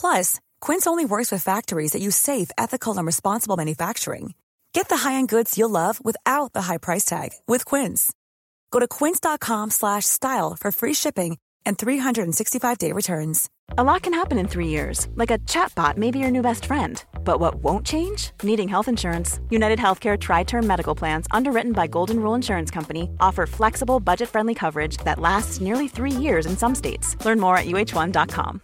Plus, Quince only works with factories that use safe, ethical, and responsible manufacturing. Get the high-end goods you'll love without the high price tag with Quince. Go to quince.com slash style for free shipping and 365-day returns. A lot can happen in three years, like a chatbot may be your new best friend. But what won't change? Needing health insurance. United Healthcare Tri Term Medical Plans, underwritten by Golden Rule Insurance Company, offer flexible, budget friendly coverage that lasts nearly three years in some states. Learn more at uh1.com.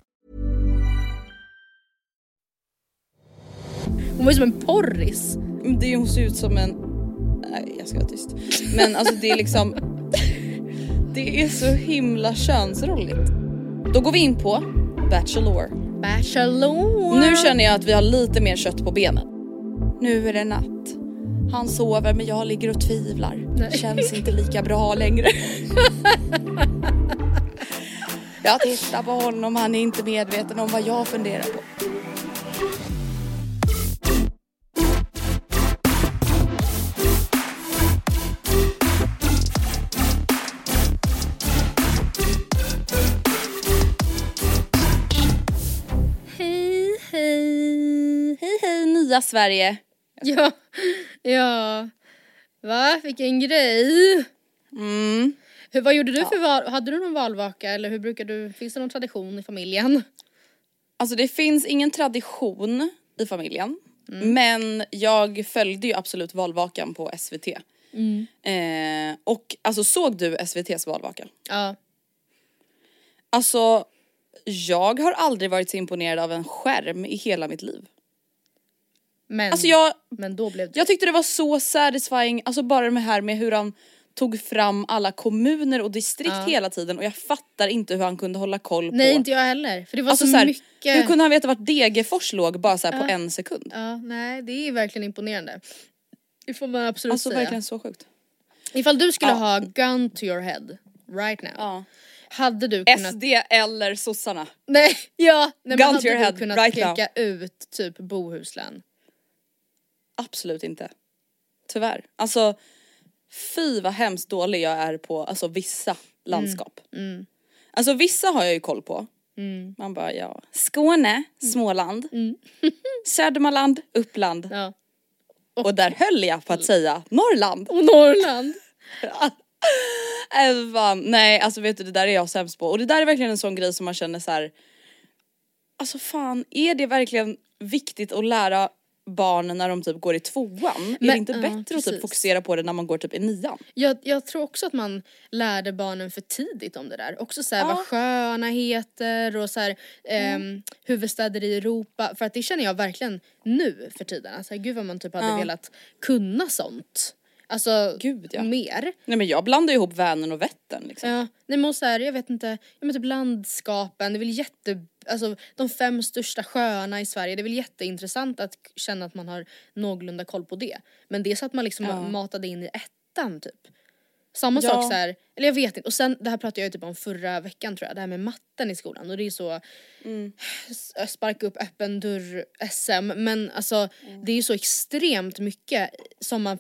Hon var ju som en porris. Det hon ser ut som en... Nej jag ska vara tyst. Men alltså det är liksom... Det är så himla könsrolligt. Då går vi in på Bachelor. Bachelor. Nu känner jag att vi har lite mer kött på benen. Nu är det natt. Han sover men jag ligger och tvivlar. Nej. Känns inte lika bra längre. jag tittar på honom, han är inte medveten om vad jag funderar på. Nya Sverige. Ja, ja. Va? Vilken grej. Mm. Hur, vad gjorde du för val? Hade du någon valvaka eller hur brukar du? Finns det någon tradition i familjen? Alltså det finns ingen tradition i familjen. Men jag följde ju absolut valvakan på SVT. Eh, och alltså såg du SVTs valvaka? Ja. Alltså jag har aldrig varit så imponerad av en skärm i hela mitt liv. Men, Alltså jag, men då blev det. jag tyckte det var så satisfying, alltså bara det här med hur han tog fram alla kommuner och distrikt Ja. hela tiden och jag fattar inte hur han kunde hålla koll på Nej inte jag heller. För det var Alltså så, så här, mycket. Hur kunde han veta vart Degerfors låg bara så här på Ja. en sekund? Ja, nej det är verkligen imponerande. Det får man absolut Alltså säga. verkligen så sjukt. Ifall du skulle Ja. ha gun to your head right now. Ja. Hade du kunnat... SD eller sossarna. Nej, ja! Nej, men Gun to hade your du head kunnat right now. peka ut typ Bohuslän? Absolut inte. Tyvärr. Alltså fy vad hemskt dålig jag är på alltså vissa landskap. Mm. Alltså vissa har jag ju koll på. Man bara ja, Skåne, Småland, Södermanland, Uppland. Ja. Och där höll jag på att säga Norrland. Och Norrland! Fan, nej alltså vet du det där är jag sämst på och det där är verkligen en sån grej som man känner så här. Alltså fan är det verkligen viktigt att lära barnen när de typ går i tvåan? är Men- det inte bättre att precis. typ fokusera på det när man går typ i nian? Jag, jag tror också att man lärde barnen för tidigt om det där. Också såhär vad sjöarna heter och såhär ehm, huvudstäder i Europa. För att det känner jag verkligen nu för tiden. Alltså gud vad man typ hade velat kunna sånt. Alltså Gud, ja. mer. Nej men jag blandar ihop Vänern och Vättern liksom. Ja, nej men så här, jag vet inte, ja, men typ landskapen, det är väl jätte, alltså de fem största sjöarna i Sverige, det är väl jätteintressant att känna att man har någorlunda koll på det. Men det är så att man liksom matade in i ettan typ. Samma Ja. sak så här, eller jag vet inte, och sen det här pratade jag ju typ om förra veckan tror jag, det här med matten i skolan och det är så s- sparka upp öppen dörr SM men alltså det är ju så extremt mycket som man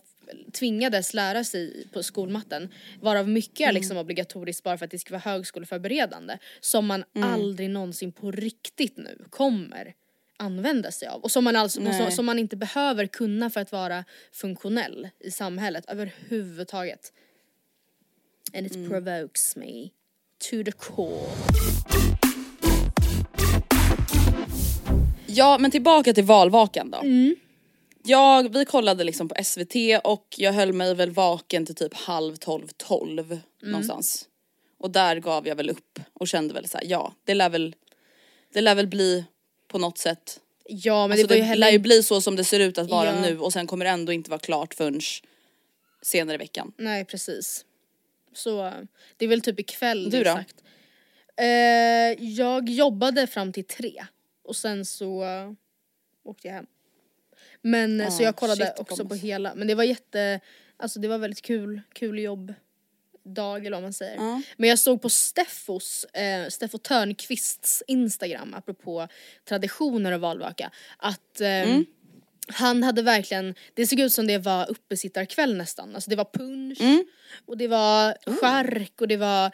tvingades lära sig på skolmatten varav mycket är liksom obligatoriskt bara för att det ska vara högskoleförberedande som man aldrig någonsin på riktigt nu kommer använda sig av och som man, alltså, som, som man inte behöver kunna för att vara funktionell i samhället överhuvudtaget. And it provokes me to the core. Ja men tillbaka till valvakan då. Mm. Jag, vi kollade liksom på SVT och jag höll mig väl vaken till typ halv tolv, tolv Mm. någonstans. Och där gav jag väl upp och kände väl såhär, ja det lär väl det lär väl bli på något sätt. Ja men Alltså det var ju det heller lär ju bli så som det ser ut att vara Ja. nu och sen kommer det ändå inte vara klart förrän senare i veckan. Nej precis. Så det är väl typ ikväll Du då? sagt. Eh, jag jobbade fram till tre och sen så åkte jag hem. Men eh, så jag kollade shit, också på hela, men det var jätte, alltså det var väldigt kul, kul jobb dag eller vad man säger. Ja. Men jag såg på Steffos, eh, Steffo Törnqvists Instagram apropå traditioner och valvaka att eh, Mm. Han hade verkligen, det såg ut som det var uppesittarkväll nästan. Alltså det var punsch Mm. och det var Oh. chark och det var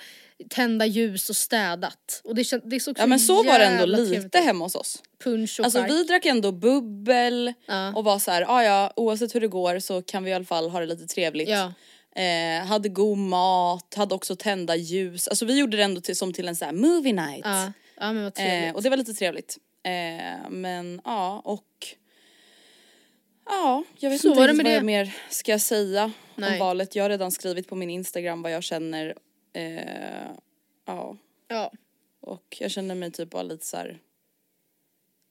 tända ljus och städat. Och det, känd, det såg Ja men så var det ändå lite trevligt hemma hos oss. Punsch och Alltså chark. vi drack ändå bubbel Ja. och var så här, "Ah, ja oavsett hur det går så kan vi i alla fall ha det lite trevligt. Ja. Eh, hade god mat, hade också tända ljus. Alltså vi gjorde det ändå till, som till en så här movie night. Ja, ja men vad trevligt. Eh, och det var lite trevligt. Eh, men ja och Ja, jag vet Så inte var det med vad det. jag mer ska säga Nej. om valet. Jag har redan skrivit på min Instagram vad jag känner. Eh, ja, ja. och jag känner mig typ bara lite så här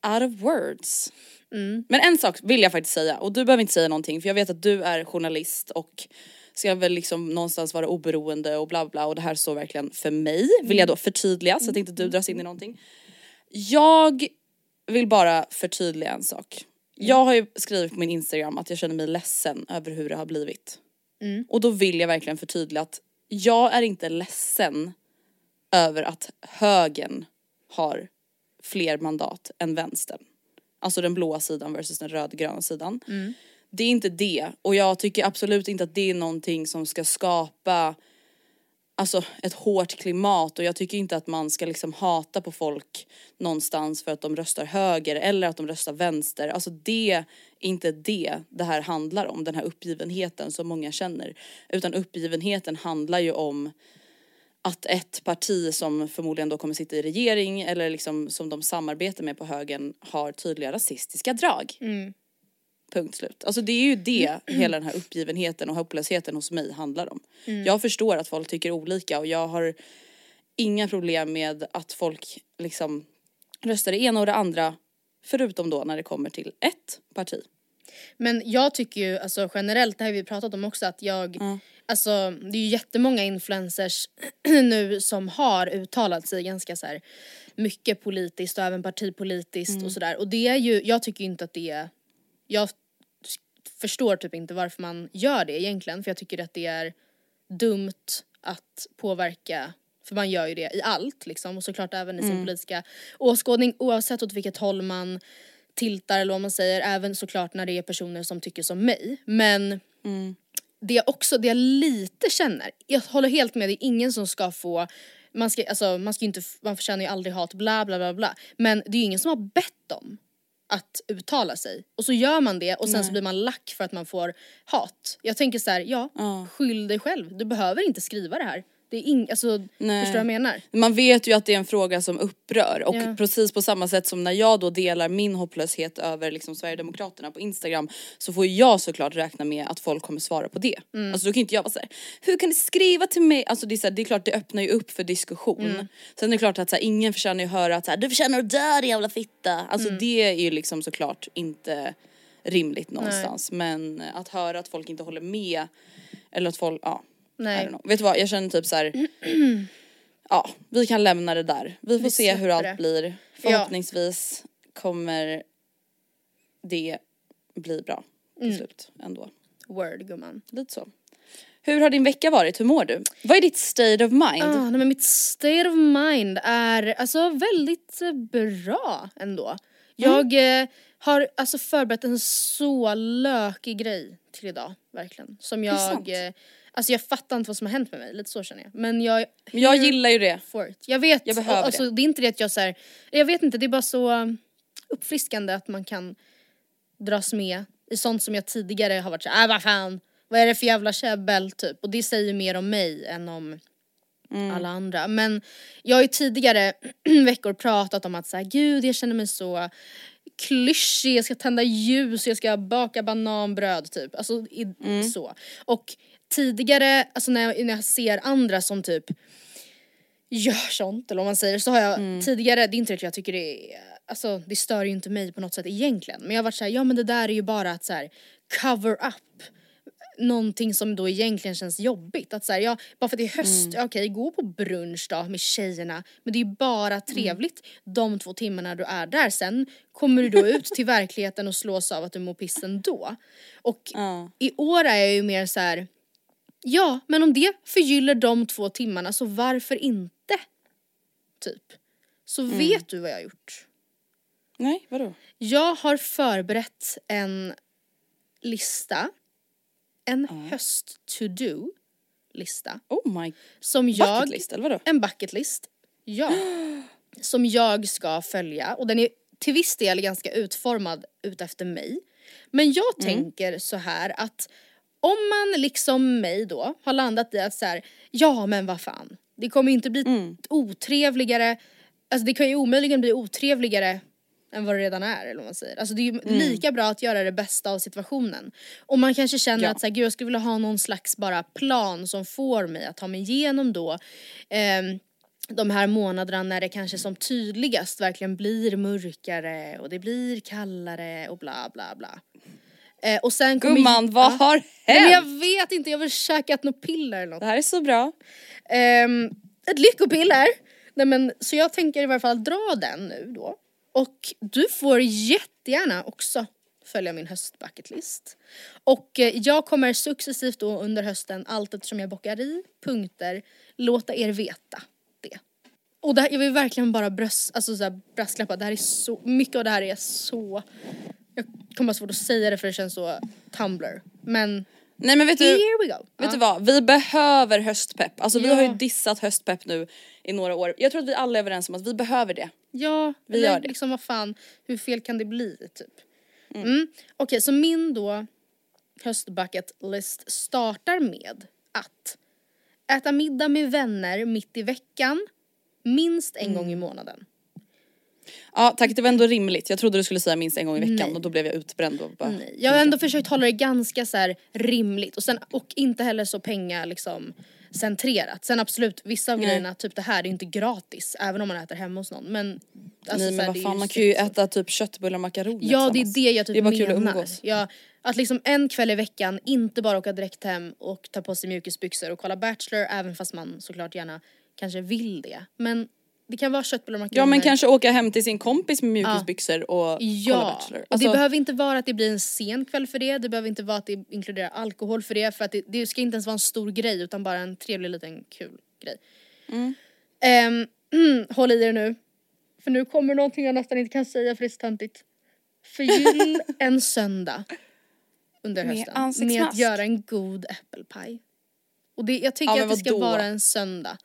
out of words. Mm. Men en sak vill jag faktiskt säga och du behöver inte säga någonting för jag vet att du är journalist och ska väl liksom någonstans vara oberoende och bla bla och det här står verkligen för mig vill jag då förtydliga så att inte du dras in i någonting. Jag vill bara förtydliga en sak. Jag har ju skrivit på min Instagram att jag känner mig ledsen över hur det har blivit. Och då vill jag verkligen förtydliga att jag är inte ledsen över att högern har fler mandat än vänstern. Alltså den blåa sidan versus den rödgröna sidan. Det är inte det och jag tycker absolut inte att det är någonting som ska skapa alltså ett hårt klimat och jag tycker inte att man ska liksom hata på folk någonstans för att de röstar höger eller att de röstar vänster. Alltså det är inte det det här handlar om, den här uppgivenheten som många känner. Utan uppgivenheten handlar ju om att ett parti som förmodligen då kommer sitta i regering eller liksom som de samarbetar med på högen har tydliga rasistiska drag. Mm. Punkt slut. Alltså det är ju det hela den här uppgivenheten och hopplösheten hos mig handlar om. Jag förstår att folk tycker olika och jag har inga problem med att folk liksom röstar det ena och det andra förutom då när det kommer till ett parti. Men jag tycker ju alltså generellt, det här har vi pratat om också, att jag, alltså det är ju jättemånga influencers nu som har uttalat sig ganska så här mycket politiskt och även partipolitiskt och sådär. Och det är ju, jag tycker ju inte att det är, jag förstår typ inte varför man gör det egentligen för jag tycker att det är dumt att påverka för man gör ju det i allt liksom. Och såklart även i sin politiska åskådning oavsett åt vilket håll man tiltar eller vad man säger även såklart när det är personer som tycker som mig. Men det jag också, det jag lite känner, jag håller helt med, det är ingen som ska få man ska, alltså, man ska inte, man förtjänar ju aldrig hat bla bla bla bla. Men det är ju ingen som har bett dem att uttala sig och så gör man det och sen så blir man lack för att man får hat. Jag tänker så här, ja, skyll dig själv, du behöver inte skriva det här. Det är ing, alltså, förstår du vad jag menar? Man vet ju att det är en fråga som upprör och Ja. precis på samma sätt som när jag då delar min hopplöshet över liksom Sverigedemokraterna på Instagram så får jag såklart räkna med att folk kommer svara på det. Mm. Alltså då kan inte jag vara såhär, hur kan ni skriva till mig? Alltså det är, så här, det är klart det öppnar ju upp för diskussion. Mm. Sen är det klart att så här, ingen förtjänar ju höra att så här, du förtjänar att dö din jävla fitta. Alltså Mm. det är ju liksom såklart inte rimligt någonstans men att höra att folk inte håller med eller att folk, ja. I Nej. don't know. Vet du vad, jag känner typ så här. Ja, vi kan lämna det där. Vi får Vi se hur allt det. blir. Förhoppningsvis kommer det bli bra till slut ändå. Word gumman. Lite så. Hur har din vecka varit? Hur mår du? Vad är ditt state of mind? Ah, nej, men mitt state of mind är alltså väldigt eh, bra ändå. Jag eh, har alltså förberett en så lökig grej till idag, verkligen. Som jag, eh, alltså jag fattar inte vad som har hänt med mig, lite så känner jag. Men jag, Men jag gillar ju det. for it. Jag vet, Jag behöver alltså, det. det. är inte det att jag så här, jag vet inte, det är bara så uppfriskande att man kan dras med i sånt som jag tidigare har varit såhär, äh vad fan, vad är det för jävla käbbel typ. Och det säger mer om mig än om Mm. alla andra. Men jag har ju tidigare veckor pratat om att så här, gud jag känner mig så klyschig, jag ska tända ljus, jag ska baka bananbröd typ. Alltså i, Mm. så. Och tidigare, alltså när jag, när jag ser andra som typ gör sånt eller om man säger så har jag Mm. tidigare, det är inte att jag tycker det är, alltså det stör ju inte mig på något sätt egentligen men jag har varit såhär, ja men det där är ju bara att så här cover up någonting som då egentligen känns jobbigt. Att så här, ja, bara för att det är höst, Mm. okej gå på brunch då med tjejerna men det är ju bara trevligt de två timmarna du är där. Sen kommer du då ut till verkligheten och slås av att du mår piss ändå. Och Ja. i år är jag ju mer så här. Ja men om det förgyller de två timmarna så varför inte? Typ. Så Mm. vet du vad jag har gjort? Nej, vadå? Jag har förberett en lista, en höst to do lista Oh my... som jag, Bucket list eller vadå? en bucket list, ja, som jag ska följa och den är till viss del ganska utformad utefter mig. Men jag tänker så här att om man liksom mig då har landat i att så här, ja men vad fan, det kommer ju inte bli otrevligare, alltså det kan ju omöjligen bli otrevligare än vad det redan är eller vad man säger. Alltså det är ju lika bra att göra det bästa av situationen. Och man kanske känner Ja. att så här, gud jag skulle vilja ha någon slags bara plan som får mig att ta mig igenom då ehm, de här månaderna när det kanske som tydligast verkligen blir mörkare och det blir kallare och bla bla bla. Eh, och sen kommer Gumman, vad Ja. har Nej, men hänt? jag vet inte, jag vill käkat något piller eller något. Det här är så bra. Ehm, ett lyckopiller. Nej, men, så jag tänker i varje fall dra den nu då. Och du får jättegärna också följa min höstbucketlist. Och eh, jag kommer successivt då under hösten, allt eftersom jag bockar i punkter, låta er veta det. Och det här, jag vill verkligen bara bröst, alltså så här, brasklappa, det här är så, mycket av det här är så, jag kommer ha svårt att säga det för det känns så Tumblr. Men Nej men vet du, here we go. vet du vad? Vi behöver höstpepp. Alltså vi Ja. har ju dissat höstpepp nu i några år. Jag tror att vi alla är överens om att vi behöver det. Ja, Vi eller gör det. liksom vad fan, hur fel kan det bli typ? Mm. Okej, så min då höstbucket list startar med att äta middag med vänner mitt i veckan, minst en gång i månaden. Ja tack det var ändå rimligt. Jag trodde du skulle säga minst en gång i veckan Nej. och då blev jag utbränd och bara... Nej, jag har ändå försökt hålla det ganska så här rimligt och, sen, och inte heller så penga liksom centrerat. Sen absolut, vissa av Nej. grejerna, typ det här, det är inte gratis även om man äter hemma hos någon. Men, alltså, Nej här, men vad fan man kan ju så- äta typ köttbullar och makaroner Ja det är det jag typ Det är bara kul att menar. umgås. Ja, att liksom en kväll i veckan inte bara åka direkt hem och ta på sig mjukisbyxor och kolla Bachelor även fast man såklart gärna kanske vill det. Men det kan vara köttbullar och makaroner. Ja men kanske åka hem till sin kompis med mjukisbyxor och kolla Ja, Bachelor. och Alltså, det behöver inte vara att det blir en sen kväll för det, det behöver inte vara att det inkluderar alkohol för det för att det, det ska inte ens vara en stor grej utan bara en trevlig liten kul grej. Mm. Ehm, håll i er nu. För nu kommer någonting jag nästan inte kan säga för det är så töntigt. Förgyll en söndag under Med hösten med ansiktsmask. att göra en god äppelpaj. Och det, jag tycker Ja, att det ska vara en söndag.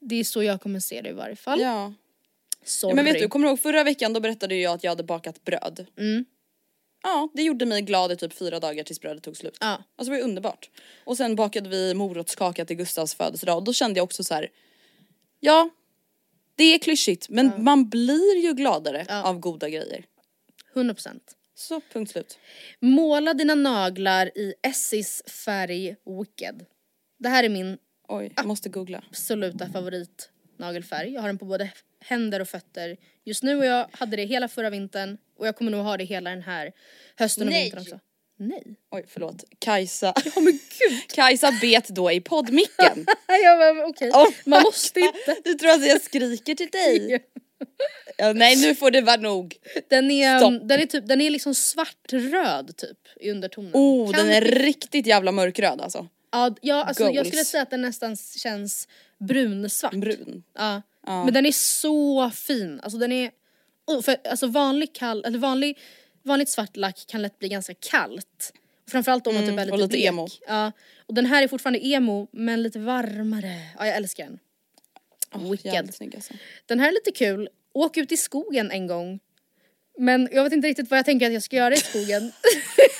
Det är så jag kommer se det i varje fall. Ja. Sorry. ja men vet du, kommer du ihåg förra veckan då berättade jag att jag hade bakat bröd. Mm. Ja det gjorde mig glad i typ fyra dagar tills brödet tog slut. Ja. Alltså det var underbart. Och sen bakade vi morotskaka till Gustavs födelsedag och då kände jag också så här. Ja, det är klyschigt men man blir ju gladare Ja. av goda grejer. 100%. Så punkt slut. Måla dina naglar i Essis färg Wicked. Det här är min Oj, jag måste googla. absoluta favoritnagelfärg. Jag har den på både händer och fötter just nu och jag hade det hela förra vintern och jag kommer nog ha det hela den här hösten och Nej. vintern också. Nej. Oj förlåt, Kajsa. Oh, men gud. Kajsa bet då i poddmicken. jag bara okej, Oh man måste inte. Du tror att jag skriker till dig? Ja, nej nu får det vara nog. Den är, Stopp. den är typ, den är liksom svartröd typ i undertonen. Oh Kan den är riktigt jävla mörkröd alltså. Ja, ja alltså jag Goals. skulle säga att den nästan känns brunsvart. Brun. Ja. Men den är så fin. Alltså den är, oh, för, alltså vanlig kall, eller vanlig, vanligt svart lack kan lätt bli ganska kallt. Framförallt om man typ är lite, Mm, och lite blek. emo. Ja. Och den här är fortfarande emo men lite varmare. Ja jag älskar den. Wicked. Jävligt snygg alltså. Den här är lite kul. Åk ut i skogen en gång. Men jag vet inte riktigt vad jag tänker att jag ska göra i skogen.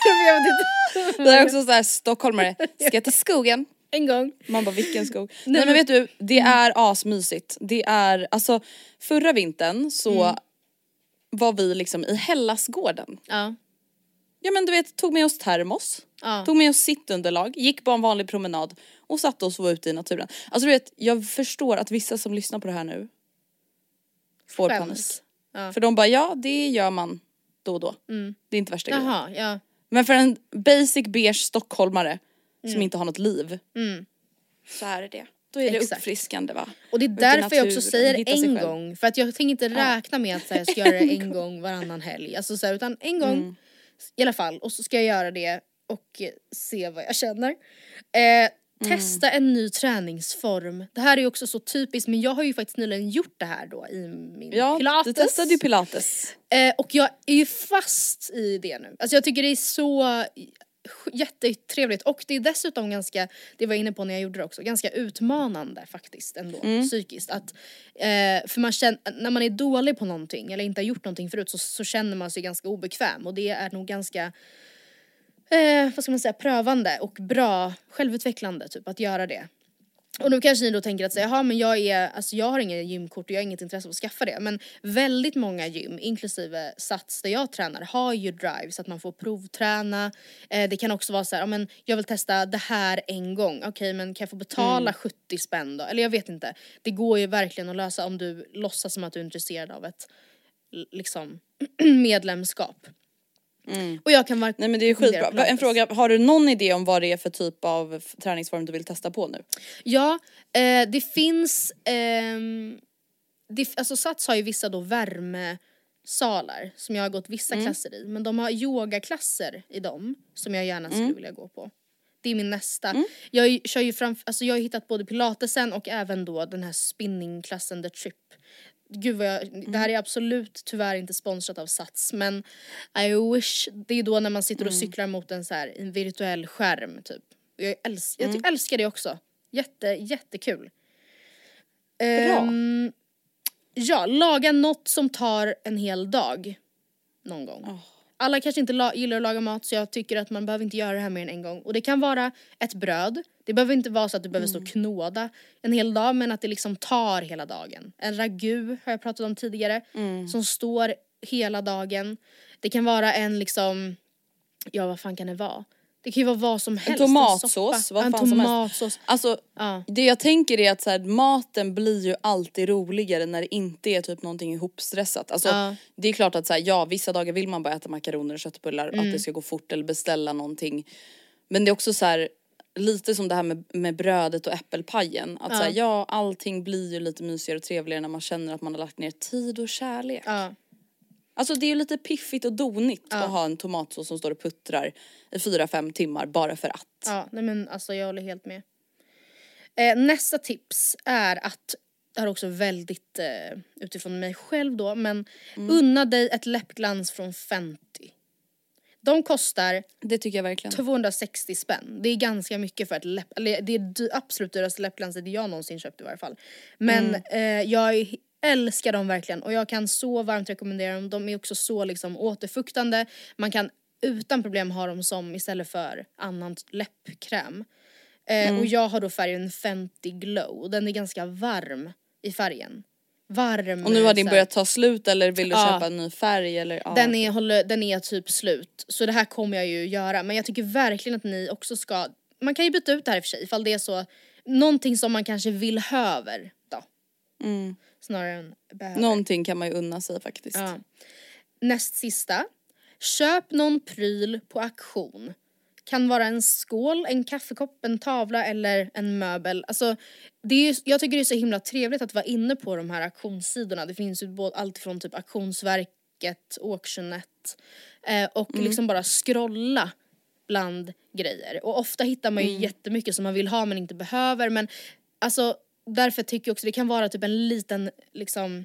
jag vet inte. Det är också såhär stockholmare, ska jag till skogen? En gång. Man bara vilken skog? Nej men vet du, det är asmysigt. Det är, alltså förra vintern så var vi liksom i Hellasgården. Ja. Ja men du vet, tog med oss termos, Ja. tog med oss sittunderlag, gick på en vanlig promenad och satte oss och var ute i naturen. Alltså du vet, jag förstår att vissa som lyssnar på det här nu får Skäms. panik. Ja. För de bara, ja det gör man då och då. Det är inte värsta grejen. Jaha, ja. Men för en basic beige stockholmare Mm. som inte har något liv. Så här är det. Då är det Exakt. uppfriskande va? Och det är därför jag också säger en gång. För att jag tänker inte räkna med att så här, jag ska göra det en gång varannan helg. Alltså, så här, utan en gång Mm. i alla fall. Och så ska jag göra det och se vad jag känner. Eh, Mm. Testa en ny träningsform. Det här är ju också så typiskt men jag har ju faktiskt nyligen gjort det här då i min Ja, pilates. du testade ju pilates. Eh, och jag är ju fast i det nu. Alltså jag tycker det är så jättetrevligt och det är dessutom ganska, det var jag inne på när jag gjorde det också, ganska utmanande faktiskt ändå psykiskt. Att, eh, för man känner, när man är dålig på någonting eller inte har gjort någonting förut så, så känner man sig ganska obekväm och det är nog ganska eh, vad ska man säga, prövande och bra, självutvecklande typ att göra det. Och då kanske ni då tänker att säga, jaha men jag är, alltså jag har inget gymkort och jag har inget intresse av att skaffa det. Men väldigt många gym, inklusive Sats där jag tränar, har ju drive så att man får provträna. Eh, det kan också vara så här, ja men jag vill testa det här en gång. Okej men kan jag få betala 70 spänn då? Eller jag vet inte. Det går ju verkligen att lösa om du låtsas som att du är intresserad av ett liksom medlemskap. Och jag kan varken Nej men det är skitbra. En fråga, har du någon idé om vad det är för typ av träningsform du vill testa på nu? Ja, eh, det finns, ehm, det, alltså Sats har ju vissa då värmesalar som jag har gått vissa Mm. klasser i. Men de har yogaklasser i dem som jag gärna skulle Mm. vilja gå på. Det är min nästa. Jag är- kör ju fram, alltså jag har hittat både pilatesen och även då den här spinningklassen The Trip. Gud vad jag, det här är absolut tyvärr inte sponsrat av Sats men I wish, det är då när man sitter och cyklar mot en så här en virtuell skärm typ. Jag, älsk, jag ty- älskar det också. Jätte, jättekul. Ehm, ja, laga något som tar en hel dag. Någon gång. Alla kanske inte la- gillar att laga mat så jag tycker att man behöver inte göra det här mer än en gång. Och det kan vara ett bröd. Det behöver inte vara så att du behöver stå och knåda en hel dag men att det liksom tar hela dagen. En ragu har jag pratat om tidigare som står hela dagen. Det kan vara en liksom, ja vad fan kan det vara? Det kan ju vara vad som helst. tomatsås, soppa. vad en fan som helst. tomatsås. Alltså Ja. det jag tänker är att så här, maten blir ju alltid roligare när det inte är typ någonting ihopstressat. Alltså Ja. det är klart att så här, ja vissa dagar vill man bara äta makaroner och köttbullar, Mm. att det ska gå fort eller beställa någonting. Men det är också så här lite som det här med, med brödet och äppelpajen. Att Ja. så här, ja allting blir ju lite mysigare och trevligare när man känner att man har lagt ner tid och kärlek. Ja. Alltså det är ju lite piffigt och donigt att ha en tomatsås som står och puttrar i fyra fem timmar bara för att. Ja, nej men alltså jag håller helt med. Eh, nästa tips är att, det här är också väldigt eh, utifrån mig själv då, men unna dig ett läppglans från Fenty. De kostar Det tycker jag verkligen. 260 spänn. Det är ganska mycket för ett läpp, eller det är absolut dyraste läppglanset jag någonsin köpt i varje fall. Men eh, jag älskar dem verkligen och jag kan så varmt rekommendera dem. De är också så liksom återfuktande. Man kan utan problem ha dem som istället för annan läppkräm. Eh, Och jag har då färgen Fenty Glow och den är ganska varm i färgen. Varm. Och nu har din börjat ta slut eller vill du Ja. köpa en ny färg eller? Ja. den är, håller, den är typ slut. Så det här kommer jag ju göra. Men jag tycker verkligen att ni också ska, man kan ju byta ut det här i och för sig ifall det är så, någonting som man kanske vill höver då. Snarare än behöver. Någonting kan man ju unna sig faktiskt. Ja. Näst sista. Köp någon pryl på auktion. Kan vara en skål, en kaffekopp, en tavla eller en möbel. Alltså, det är, ju- jag tycker det är så himla trevligt att vara inne på de här auktionssidorna. Det finns ju både, allt från typ auktionsverket, auctionet eh, och liksom bara scrolla bland grejer. Och ofta hittar man ju jättemycket som man vill ha men inte behöver. Men alltså därför tycker jag också det kan vara typ en liten liksom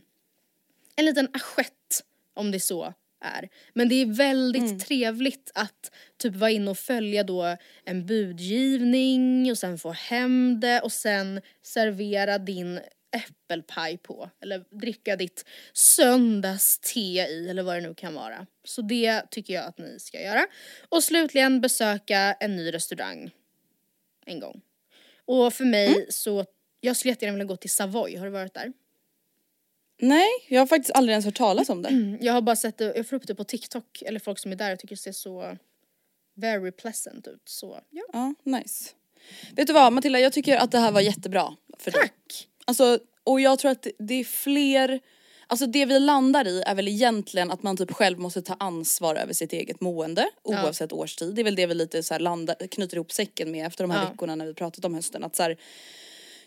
en liten assiett om det så är. Men det är väldigt trevligt att typ vara inne och följa då en budgivning och sen få hem det och sen servera din äppelpaj på eller dricka ditt söndagste i eller vad det nu kan vara. Så det tycker jag att ni ska göra. Och slutligen besöka en ny restaurang en gång. Och för mig så, jag skulle jättegärna vilja gå till Savoy, har du varit där? Nej, jag har faktiskt aldrig ens hört talas om det. Jag har bara sett det, jag får upp det på TikTok eller folk som är där och tycker det ser så very pleasant ut. Så ja. Ja, nice. Vet du vad Matilda, jag tycker att det här var jättebra för dig. Tack! Alltså, och jag tror att det- är fler, alltså det vi landar i är väl egentligen att man typ själv måste ta ansvar över sitt eget mående oavsett årstid. Det är väl det vi lite så här landar, knyter ihop säcken med efter de här Ja. veckorna när vi pratat om hösten. Att så här,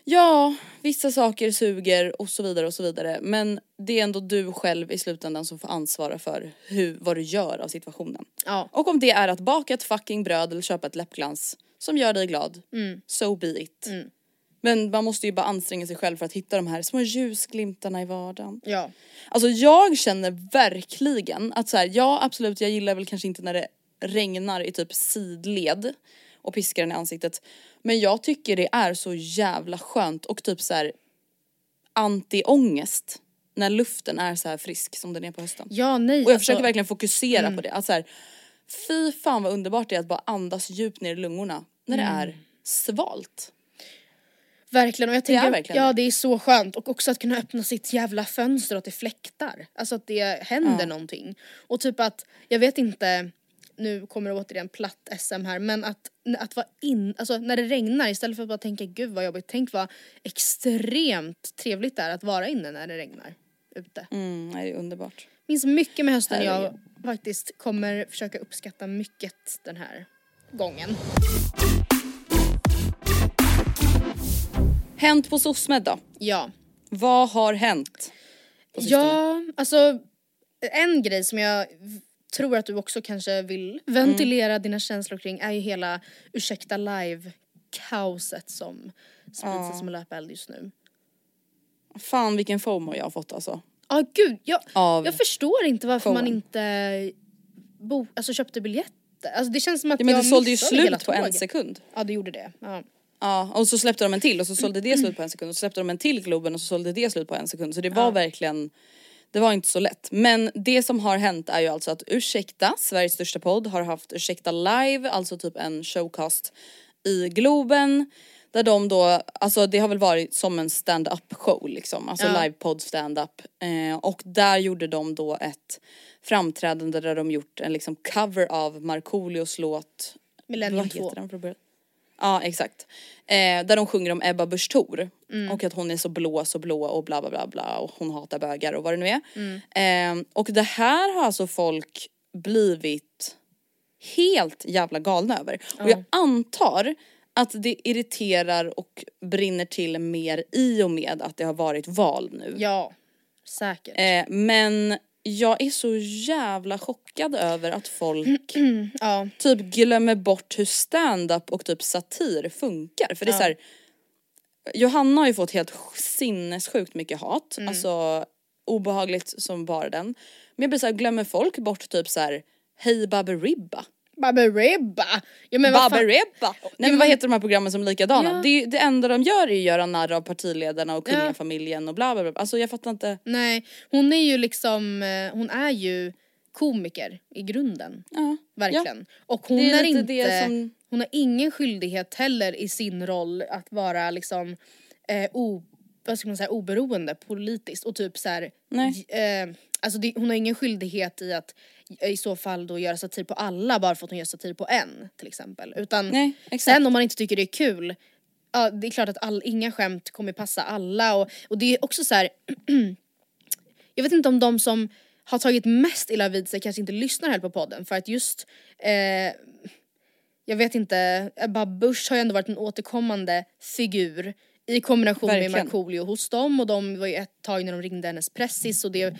ja, vissa saker suger och så vidare och så vidare. Men det är ändå du själv i slutändan som får ansvara för hur, vad du gör av situationen. Ja. Och om det är att baka ett fucking bröd eller köpa ett läppglans som gör dig glad, so be it. Men man måste ju bara anstränga sig själv för att hitta de här små ljusglimtarna i vardagen. Ja. Alltså jag känner verkligen att så här, ja absolut jag gillar väl kanske inte när det regnar i typ sidled och piskar den i ansiktet. Men jag tycker det är så jävla skönt och typ så här anti-ångest när luften är så här frisk som den är på hösten. Ja, nej. Och jag alltså, försöker verkligen fokusera på det. Att så här, fy fan vad underbart det är att bara andas djupt ner i lungorna när det är svalt. Verkligen och jag tänker, är verkligen ja det. det är så skönt och också att kunna öppna sitt jävla fönster och att det fläktar. Alltså att det händer någonting. Och typ att, jag vet inte, nu kommer det återigen platt SM här men att, att vara in, alltså när det regnar istället för att bara tänka gud vad jobbigt, tänk vad extremt trevligt det är att vara inne när det regnar ute. Mm, det är underbart. Minns mycket med hösten jag faktiskt kommer försöka uppskatta mycket den här gången. Hänt på SOSMED då? Ja. Vad har hänt? Ja, alltså en grej som jag tror att du också kanske vill ventilera dina känslor kring är ju hela ursäkta live-kaoset som sprids sig som en löpeld just nu. Fan vilken FOMO jag har fått alltså. Ja gud, jag, Av jag förstår inte varför man showen. inte bo, alltså, köpte biljetter. Alltså det känns som att Ja, men jag det sålde ju slut på en sekund. Ja det gjorde det. Ja. Ja och så släppte de en till och så sålde det slut på en sekund och så släppte de en till Globen och så sålde det slut på en sekund. Så det var verkligen, det var inte så lätt. Men det som har hänt är ju alltså att Ursäkta, Sveriges största podd, har haft Ursäkta live, alltså typ en showcast i Globen. Där de då, alltså det har väl varit som en stand-up show liksom, alltså Ja. livepodd stand-up. Eh, och där gjorde de då ett framträdande där de gjort en liksom cover av Markoolios låt Millennium vad 2. Ja exakt. Eh, där de sjunger om Ebba Busch Thor. Mm. Och att hon är så blå, så blå och bla bla bla bla och hon hatar bögar och vad det nu är. Mm. Eh, och det här har alltså folk blivit helt jävla galna över. Och jag antar att det irriterar och brinner till mer i och med att det har varit val nu. Ja, säkert. Eh, men jag är så jävla chockad över att folk ja. typ glömmer bort hur stand-up och typ satir funkar. För det är så här, Johanna har ju fått helt sinnessjukt mycket hat, Mm. alltså obehagligt som bara den. Men jag blir så här, glömmer folk bort typ så här Hej Baberiba? Baberiba! Ja men. Baberiba! Nej men vad heter de här programmen som är likadana? Ja. Det, det enda de gör är ju att göra narr av partiledarna och Ja. kungafamiljen och bla bla bla. Alltså jag fattar inte. Nej, hon är ju liksom, eh, hon är ju komiker i grunden. Ja. Verkligen. Och hon Det är är, inte, som- hon har ingen skyldighet heller i sin roll att vara liksom eh, o, vad ska man säga, oberoende politiskt och typ så här, Nej. eh, alltså det, hon har ingen skyldighet i att i så fall då göra satir på alla bara för att hon gör satir på en till exempel. Utan Nej, sen om man inte tycker det är kul, ja det är klart att all, inga skämt kommer passa alla. Och, och det är också så här jag vet inte om de som har tagit mest illa vid sig kanske inte lyssnar heller på podden. För att just eh, jag vet inte, Ebba Busch har ju ändå varit en återkommande figur i kombination Verkligen. med Markoolio hos dem. Och de var ju ett tag när de ringde hennes pressis. Och det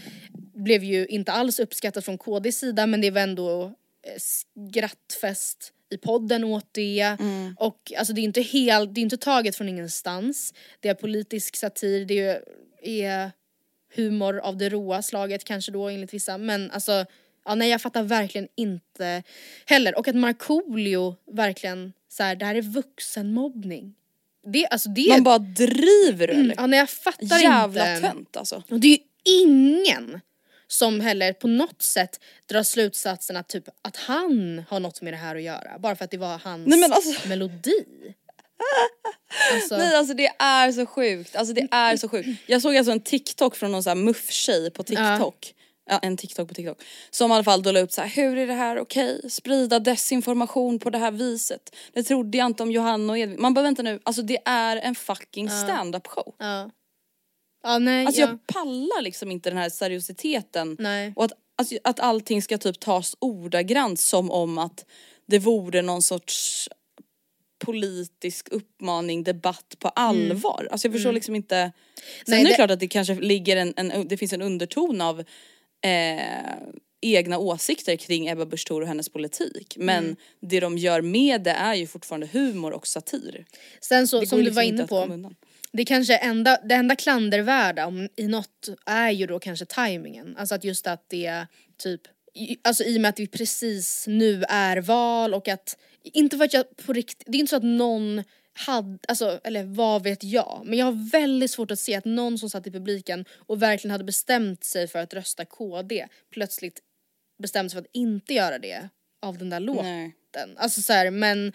blev ju inte alls uppskattat från KDs sida men det var ändå eh, skrattfest i podden åt det och alltså det är inte helt, det är inte taget från ingenstans. Det är politisk satir, det är humor av det råa slaget kanske då enligt vissa men alltså ja nej jag fattar verkligen inte heller och att Markoolio verkligen så här, det här är vuxenmobbning. Det, alltså det Man bara driver du mm, eller? ja nej jag fattar Jävla inte. tönt alltså. Och det är ju ingen som heller på något sätt drar slutsatsen att typ att han har något med det här att göra bara för att det var hans Nej, alltså- melodi. Alltså, Nej alltså det är så sjukt, alltså det är så sjukt. Jag såg alltså en TikTok från någon sån här muff-tjej på TikTok. ja, en TikTok på TikTok. Som i alla fall då la upp så här, hur är det här okej? Sprida desinformation på det här viset. Det trodde jag inte om Johanna och Edvin. Man bara vänta nu, alltså det är en fucking stand-up show. Ja. Ja nej. Alltså ja. jag pallar liksom inte den här seriositeten. Nej. Och att, alltså, att allting ska typ tas ordagrant som om att det vore någon sorts politisk uppmaning, debatt på allvar. Alltså jag förstår liksom inte. Sen Nej, är det, det- klart att det kanske ligger en, en det finns en underton av eh, egna åsikter kring Ebba Busch och hennes politik. Men det de gör med det är ju fortfarande humor och satir. Sen så som du liksom var inte inne på. Det kanske enda, det enda klandervärda om, i något är ju då kanske tajmingen. Alltså att just att det är typ, i- alltså i och med att vi precis nu är val och att, inte för att jag på riktigt, det är inte så att någon hade, alltså eller vad vet jag, men jag har väldigt svårt att se att någon som satt i publiken och verkligen hade bestämt sig för att rösta KD plötsligt bestämde sig för att inte göra det av den där låten. Nej. Alltså så här, men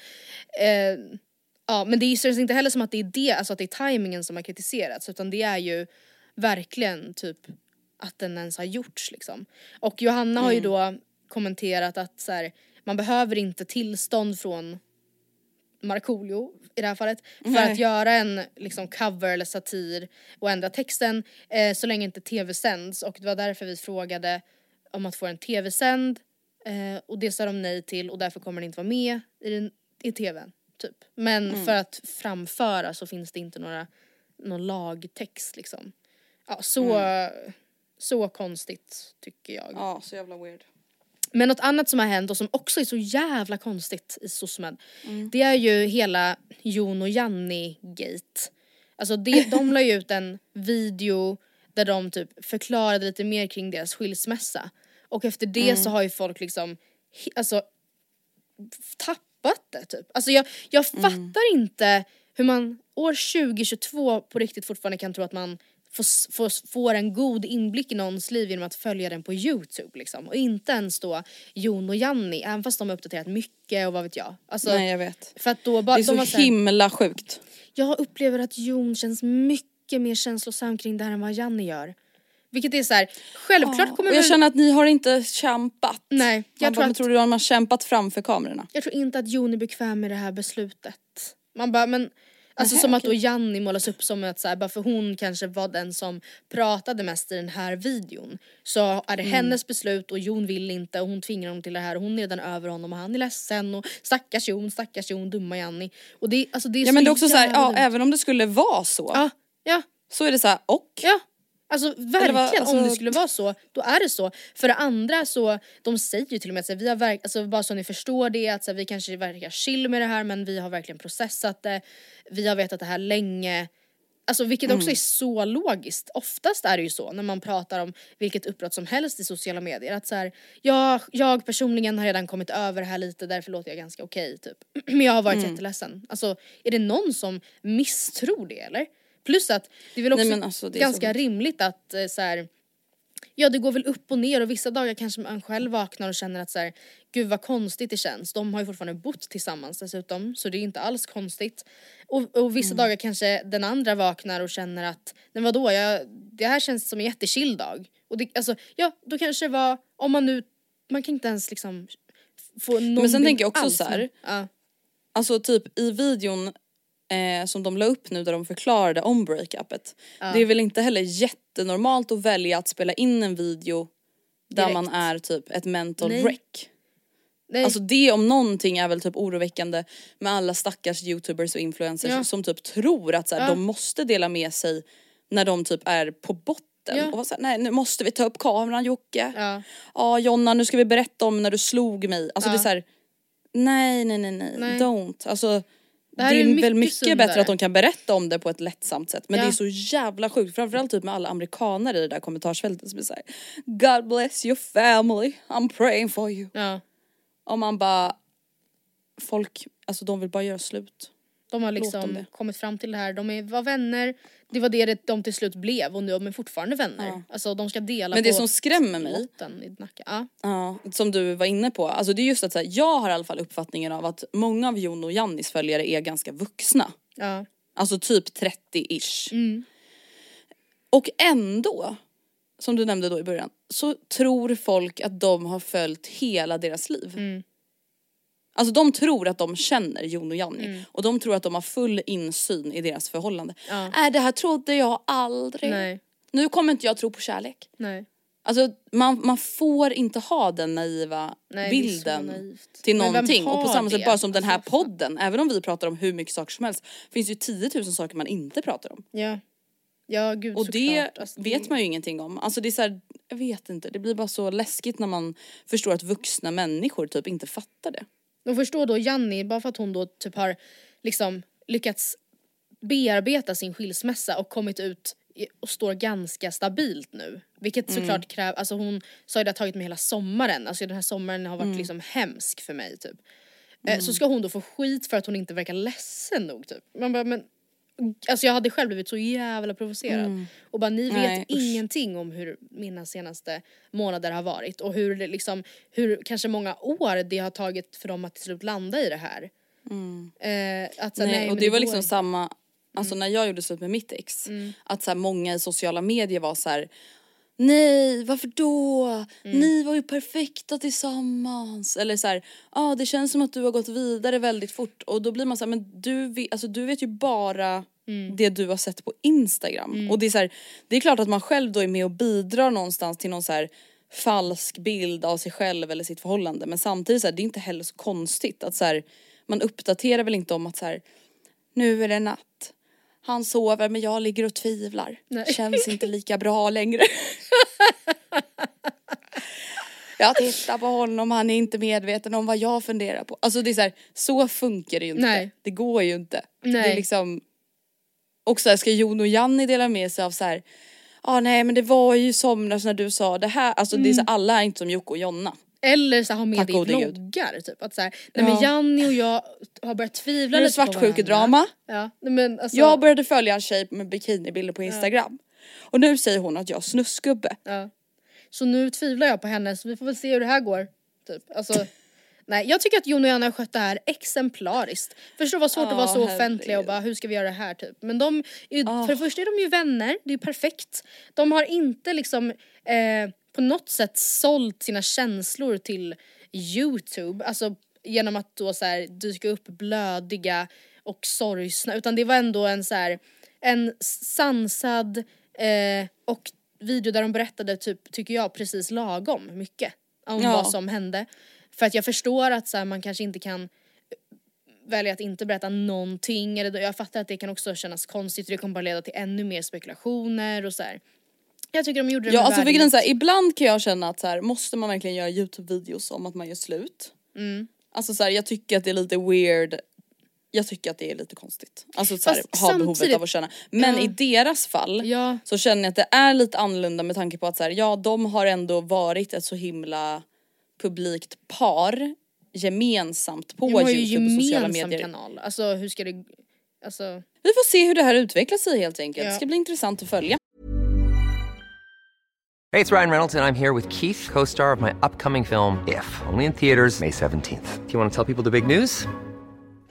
eh, Ja men det känns inte heller som att det är det, alltså att det är tajmingen som har kritiserats utan det är ju verkligen typ att den ens har gjorts liksom. Och Johanna har ju då kommenterat att så här, man behöver inte tillstånd från Markoolio i det här fallet för Nej. att göra en liksom cover eller satir och ändra texten eh, så länge inte tv sänds och det var därför vi frågade om att få en tv-sänd eh, och det sa de nej till och därför kommer den inte vara med i, den, i tvn. Typ. Men för att framföra så finns det inte några, någon lagtext liksom. Ja, så, så konstigt tycker jag. Ja, så jävla weird. Men något annat som har hänt och som också är så jävla konstigt i SOSMED det är ju hela Jon och Janni-gate. Alltså det, de la ju ut en video där de typ förklarade lite mer kring deras skilsmässa. Och efter det så har ju folk liksom, alltså tappat det typ. Alltså jag, jag fattar inte hur man år 2022 på riktigt fortfarande kan tro att man får, får, får en god inblick i någons liv genom att följa den på youtube liksom. Och inte ens då Jon och Janni, även fast de har uppdaterat mycket och vad vet jag. Alltså, Nej jag vet. För att då bara, Det är de så så här, himla sjukt. jag upplever att Jon känns mycket mer känslosam kring det här än vad Janni gör. Vilket är så här, självklart kommer Och jag känner att ni har inte kämpat. Nej, Man jag bara, tror men att- tror du att man har kämpat framför kamerorna? Jag tror inte att Jon är bekväm med det här beslutet. Man bara, men Alltså Nähä, som att då. Janni målas upp som att så här, bara för hon kanske var den som pratade mest i den här videon. Så är det Mm. hennes beslut och Jon vill inte och hon tvingar honom till det här och hon är redan över honom och han är ledsen och stackars Jon, stackars Jon, dumma Janni. Och det, alltså det är Ja men det är också så här, ja även om det skulle vara så. Ja, ja, Så är det så här, och? ja. Alltså verkligen vad- alltså- om det skulle vara så, då är det så. För det andra så, de säger ju till och med att så här, vi har verk, alltså bara så ni förstår det, att så här, vi kanske verkar chill med det här men vi har verkligen processat det, vi har vetat det här länge. Alltså vilket också är så logiskt. Oftast är det ju så när man pratar om vilket uppbrott som helst i sociala medier. Att så här, jag, jag personligen har redan kommit över det här lite därför låter jag ganska okej typ. Men jag har varit jätteledsen. Alltså är det någon som misstror det eller? Plus att det är väl också Nej, alltså, det är så ganska sjukt. rimligt att eh, så här, Ja det går väl upp och ner och vissa dagar kanske man själv vaknar och känner att så här, gud vad konstigt det känns. De har ju fortfarande bott tillsammans dessutom så det är inte alls konstigt. Och, och vissa dagar kanske den andra vaknar och känner att, men vadå, jag, det här känns som en jättechill dag. Och det, alltså, ja då kanske det var, om man nu, man kan inte ens liksom få någon Men sen tänker jag också alls, så här, Ja. Alltså typ i videon eh, som de la upp nu där de förklarade om breakupet. Det är väl inte heller jättenormalt att välja att spela in en video där Direkt. man är typ ett mental Nej. wreck. Nej. Alltså det om någonting är väl typ oroväckande med alla stackars youtubers och influencers Ja. som typ tror att så här, Ja. de måste dela med sig när de typ är på botten. Ja. Och så här, nej nu måste vi ta upp kameran Jocke. Ja. Ja Jonna nu ska vi berätta om när du slog mig. Alltså Ja. det är så här, nej nej nej nej, Nej. don't. Alltså Det är är väl mycket mycket sundare. bättre att de kan berätta om det på ett lättsamt sätt. Men Ja. det är så jävla sjukt, framförallt typ med alla amerikaner i det där kommentarsfältet som är såhär God bless your family, I'm praying for you. ja. Och man bara, folk, alltså de vill bara göra slut. De har liksom kommit fram till det här, de är, var vänner, det var det de till slut blev och nu är de fortfarande vänner. Ja. Alltså de ska dela Men det på som skrämmer mig- i Nacka. Ja. Ja, som du var inne på, alltså det är just att så här, jag har i alla fall uppfattningen av att många av Jon och Jannis följare är ganska vuxna. Ja. Alltså typ 30-ish. Mm. Och ändå som du nämnde då i början, så tror folk att de har följt hela deras liv. Mm. Alltså de tror att de känner Jon och Janni Mm. och de tror att de har full insyn i deras förhållande. Ja. Äh, det här trodde jag aldrig. Nej, Nu kommer inte jag tro på kärlek. nej. Alltså man, man får inte ha den naiva Nej, bilden till någonting. Och på samma sätt bara som den här Alltså, podden, även om vi pratar om hur mycket saker som helst, finns ju 10 000 saker man inte pratar om. Ja. Ja gud Och det. Alltså, vet man ju ingenting om. Alltså det är så här, jag vet inte, det blir bara så läskigt när man förstår att vuxna människor typ inte fattar det. Och förstå då Janni, bara för att hon då typ har liksom lyckats bearbeta sin skilsmässa och kommit ut och står ganska stabilt nu. Vilket Mm. såklart kräver, alltså hon sa ju det har tagit mig hela sommaren, alltså den här sommaren har varit Mm. liksom hemsk för mig typ. Eh, Så ska hon då få skit för att hon inte verkar ledsen nog typ. Man bara men Alltså jag hade själv blivit så jävla provocerad. Och bara ni vet Mm. Nej, ingenting om hur mina senaste månader har varit och hur det liksom, hur kanske många år det har tagit för dem att till slut landa i det här. Eh, att, så, Nej, nej, och men det, var liksom samma, alltså när jag gjorde slut med mitt ex, att så här, många i sociala medier var så här. Nej, varför då? Ni var ju perfekta tillsammans. Eller så här, ah, det känns som att du har gått vidare väldigt fort. Och då blir man så här, men du alltså, du vet ju bara det du har sett på Instagram. Och det är så här, det är klart att man själv då är med och bidrar någonstans till någon så här falsk bild av sig själv eller sitt förhållande. Men samtidigt så här, det är inte heller så konstigt att så här, man uppdaterar väl inte om att så här, nu är det natt. Han sover men jag ligger och tvivlar. Nej. Känns inte lika bra längre. jag tittar på honom, han är inte medveten om vad jag funderar på. Alltså det är så här, så funkar det ju inte. Nej. Det går ju inte. Det Nej. är liksom, och så här, ska Jon och Janni dela med sig av så här, ja ah, nej men det var ju somras när du sa det här. Alltså det är så, alla är inte som Jocke och Jonna. Eller så här, ha med Tack i gode Gud. vloggar. Typ. Att så här, nej men Ja. Janni och jag har börjat tvivla Nu lite på varandra. svartsjukedrama. Ja, nej, men alltså, Jag började följa en tjej med bikinibilder på Instagram. Och nu säger hon att jag är snusgubbe. ja. Så nu tvivlar jag på henne så vi får väl se hur det här går. Typ. Alltså, nej, jag tycker att Jon och Janne har skött det här exemplariskt. Förstår vad svårt att vara så offentliga och bara hur ska vi göra det här typ. Men de, ju, för det första är de ju vänner, det är ju perfekt. De har inte liksom eh, på något sätt sålt sina känslor till Youtube. Alltså genom att då så här dyka upp blödiga och sorgsna. Utan det var ändå en så här en sansad eh, och video där de berättade typ, tycker jag, precis lagom mycket om Ja. vad som hände. För att jag förstår att så här, man kanske inte kan välja att inte berätta någonting. Eller, jag fattar att det kan också kännas konstigt och det kommer bara leda till ännu mer spekulationer och så här. Jag tycker de gjorde det Ja alltså för grejen så här, ibland kan jag känna att så här, måste man verkligen göra Youtube-videos om att man gör slut? Mm. Alltså så här, jag tycker att det är lite weird. Jag tycker att det är lite konstigt. Alltså så här, ha behovet av att känna. Men Ja. i deras fall Ja. så känner jag att det är lite annorlunda med tanke på att så här, ja de har ändå varit ett så himla publikt par gemensamt på Youtube och sociala gemensam medier. kanal. Alltså hur ska det... Alltså... Vi får se hur det här utvecklar sig helt enkelt. Ja. Det ska bli intressant att följa. Hey, it's Ryan Reynolds, and I'm here with Keith, co star of my upcoming film, If, only in theaters, May 17th. Do you want to tell people the big news?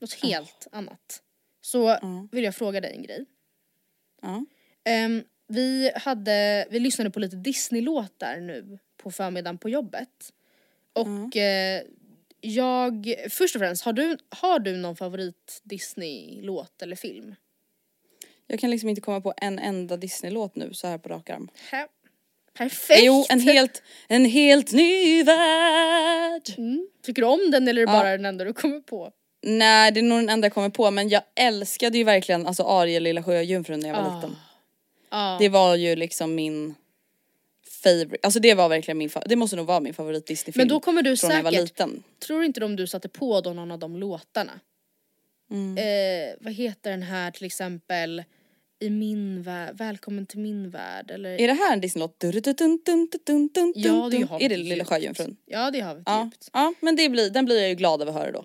Något helt annat. Så vill jag fråga dig en grej. Ja. Ehm, vi, hade, vi lyssnade på lite Disney-låtar nu på förmiddagen på jobbet. Och eh, jag, först och främst, har du, har du någon favorit Disney-låt eller film? Jag kan liksom inte komma på en enda Disney-låt nu så här på rak arm. Hä? Perfekt! Jo, en helt, en helt ny värld. Mm. Tycker du om den eller är det bara den enda du kommer på? Nej det är nog den enda jag kommer på men jag älskade ju verkligen alltså Ariel lilla sjöjungfrun när jag var Ah. liten. Ja. Det var ju liksom min favorite, alltså det var verkligen min, fa- det måste nog vara min favorit Disney-film. Men då kommer du när jag var säkert, liten. tror inte om du satte på då någon av de låtarna? Mm. Eh, vad heter den här till exempel i min värld, välkommen till min värld eller? Är det här en Disney-låt? Ja det vi Är det Lilla. Sjöjungfrun? Ja det har vi Ja, ja men det blir, den blir jag ju glad över att höra då.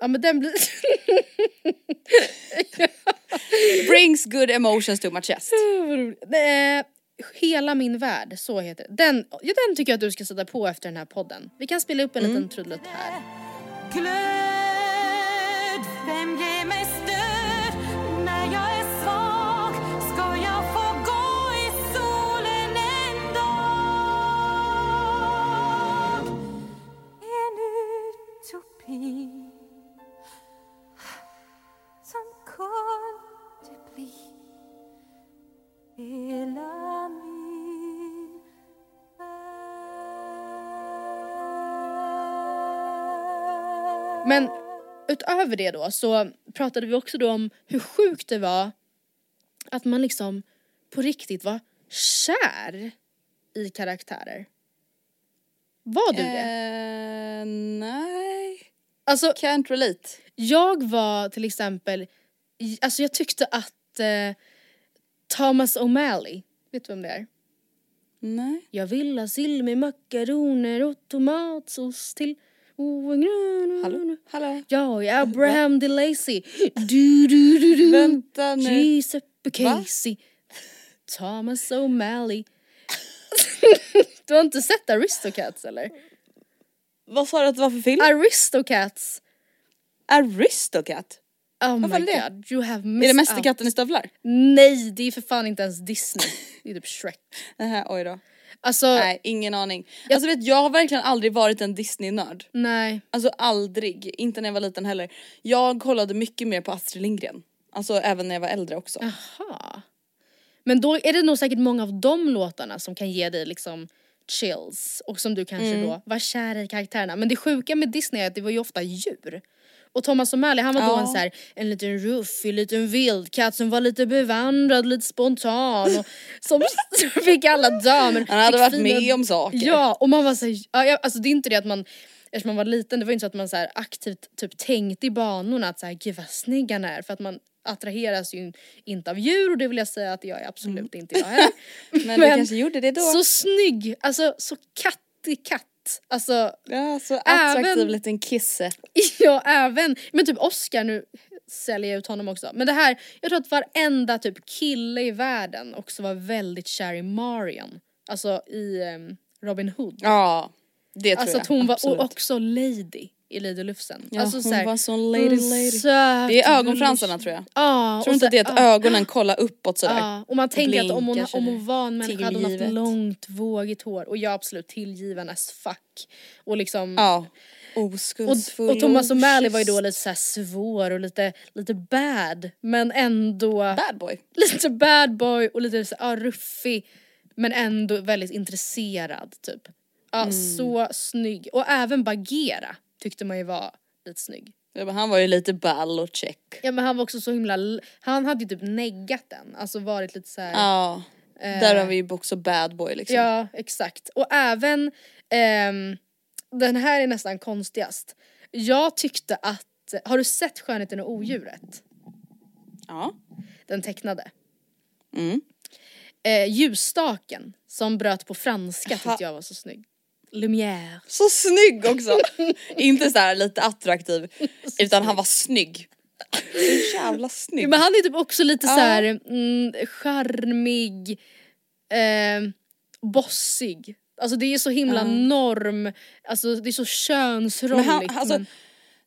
Ja men den blir... Brings good emotions to my chest. Eh, Hela min värld, så heter det. Den, ja, den tycker jag att du ska sätta på efter den här podden. Vi kan spela upp en Mm. liten trudelutt här. Men utöver det då så pratade vi också då om hur sjukt det var att man liksom på riktigt var kär i karaktärer. Var du det? Eh, nej. Alltså Can't relate. jag var till exempel, alltså jag tyckte att eh, Thomas O'Malley, vet du vem det är? Nej. Jag vill ha sill med makaroner och tomatsås till en grön Hallå? Hallå? Jag är Abraham DeLacy. Du, du, du, du. Vänta nu. Giuseppe? Casey. Thomas O'Malley. du har inte sett Aristocats eller? Vad sa du att det var för film? Aristocats. Aristocat. Oh my är det? god, you have Är det missed Mästerkatten i out. stövlar? Nej, det är för fan inte ens Disney. Det är typ Shrek. Nähä, oj då. Alltså, Nej, ingen aning. Alltså vet jag har verkligen aldrig varit en Disney-nörd. nej. Alltså aldrig, inte när jag var liten heller. Jag kollade mycket mer på Astrid Lindgren. Alltså även när jag var äldre också. Aha. Men då är det nog säkert många av de låtarna som kan ge dig liksom chills och som du kanske Mm. då var kär i karaktärerna. Men det sjuka med Disney är att det var ju ofta djur. Och Thomas O'Malley han var då Ja. en så här, en liten ruffig liten vildkatt som var lite bevandrad, lite spontan och som fick alla damer. Han hade varit fina- med om saker. Ja och man var så här, alltså det är inte det att man Eftersom man var liten, det var inte så att man så aktivt typ tänkte i banorna att så här, gud vad snygg han är för att man attraheras ju inte av djur och det vill jag säga att jag är absolut inte jag heller. Mm. Men, du kanske gjorde det då? Så snygg, alltså så kattig katt. Alltså Ja, så attraktiv Även- liten kisse. ja även, men typ Oscar nu säljer jag ut honom också. Men det här, jag tror att varenda typ kille i världen också var väldigt kär i Marion. Alltså i ehm, Robin Hood. Ja, det tror alltså jag. att hon var, absolut. och också Lady i Lady Lufsen. Ja, alltså, hon så här, var sån lady lady. söt, Det är ögonfransarna tror jag. Ja. Tror och inte så- att det är att ja. ögonen kollar uppåt sådär? Ja, och man tänker att om hon, om hon var en människa hade hon haft långt vågigt hår och jag absolut tillgiven as fuck. Och liksom och, Oskuldsfull och Thomas O'Malley var ju då lite såhär svår och lite, lite bad men ändå Bad boy. lite bad boy och lite såhär, ja, ruffig men ändå väldigt intresserad typ. Ja Mm. så snygg och även Bagheera tyckte man ju var lite snygg. Ja, men han var ju lite ball och check. Ja men han var också så himla, han hade ju typ neggat den, alltså varit lite såhär Ja. Där har vi ju också bad boy liksom. Ja, exakt. Och även, ehm, den här är nästan konstigast. Jag tyckte att har du sett Skönheten och odjuret? Ja. Den tecknade. Mm. Eh, ljusstaken som bröt på franska tyckte jag var så snygg. Lumière. Så snygg också! Inte så här lite attraktiv utan han var snygg. Så jävla snygg. Men han är typ också lite Ja. så här mm, charmig, eh, bossig. Alltså det är så himla norm, alltså det är så könsrolligt. Men han, alltså, men-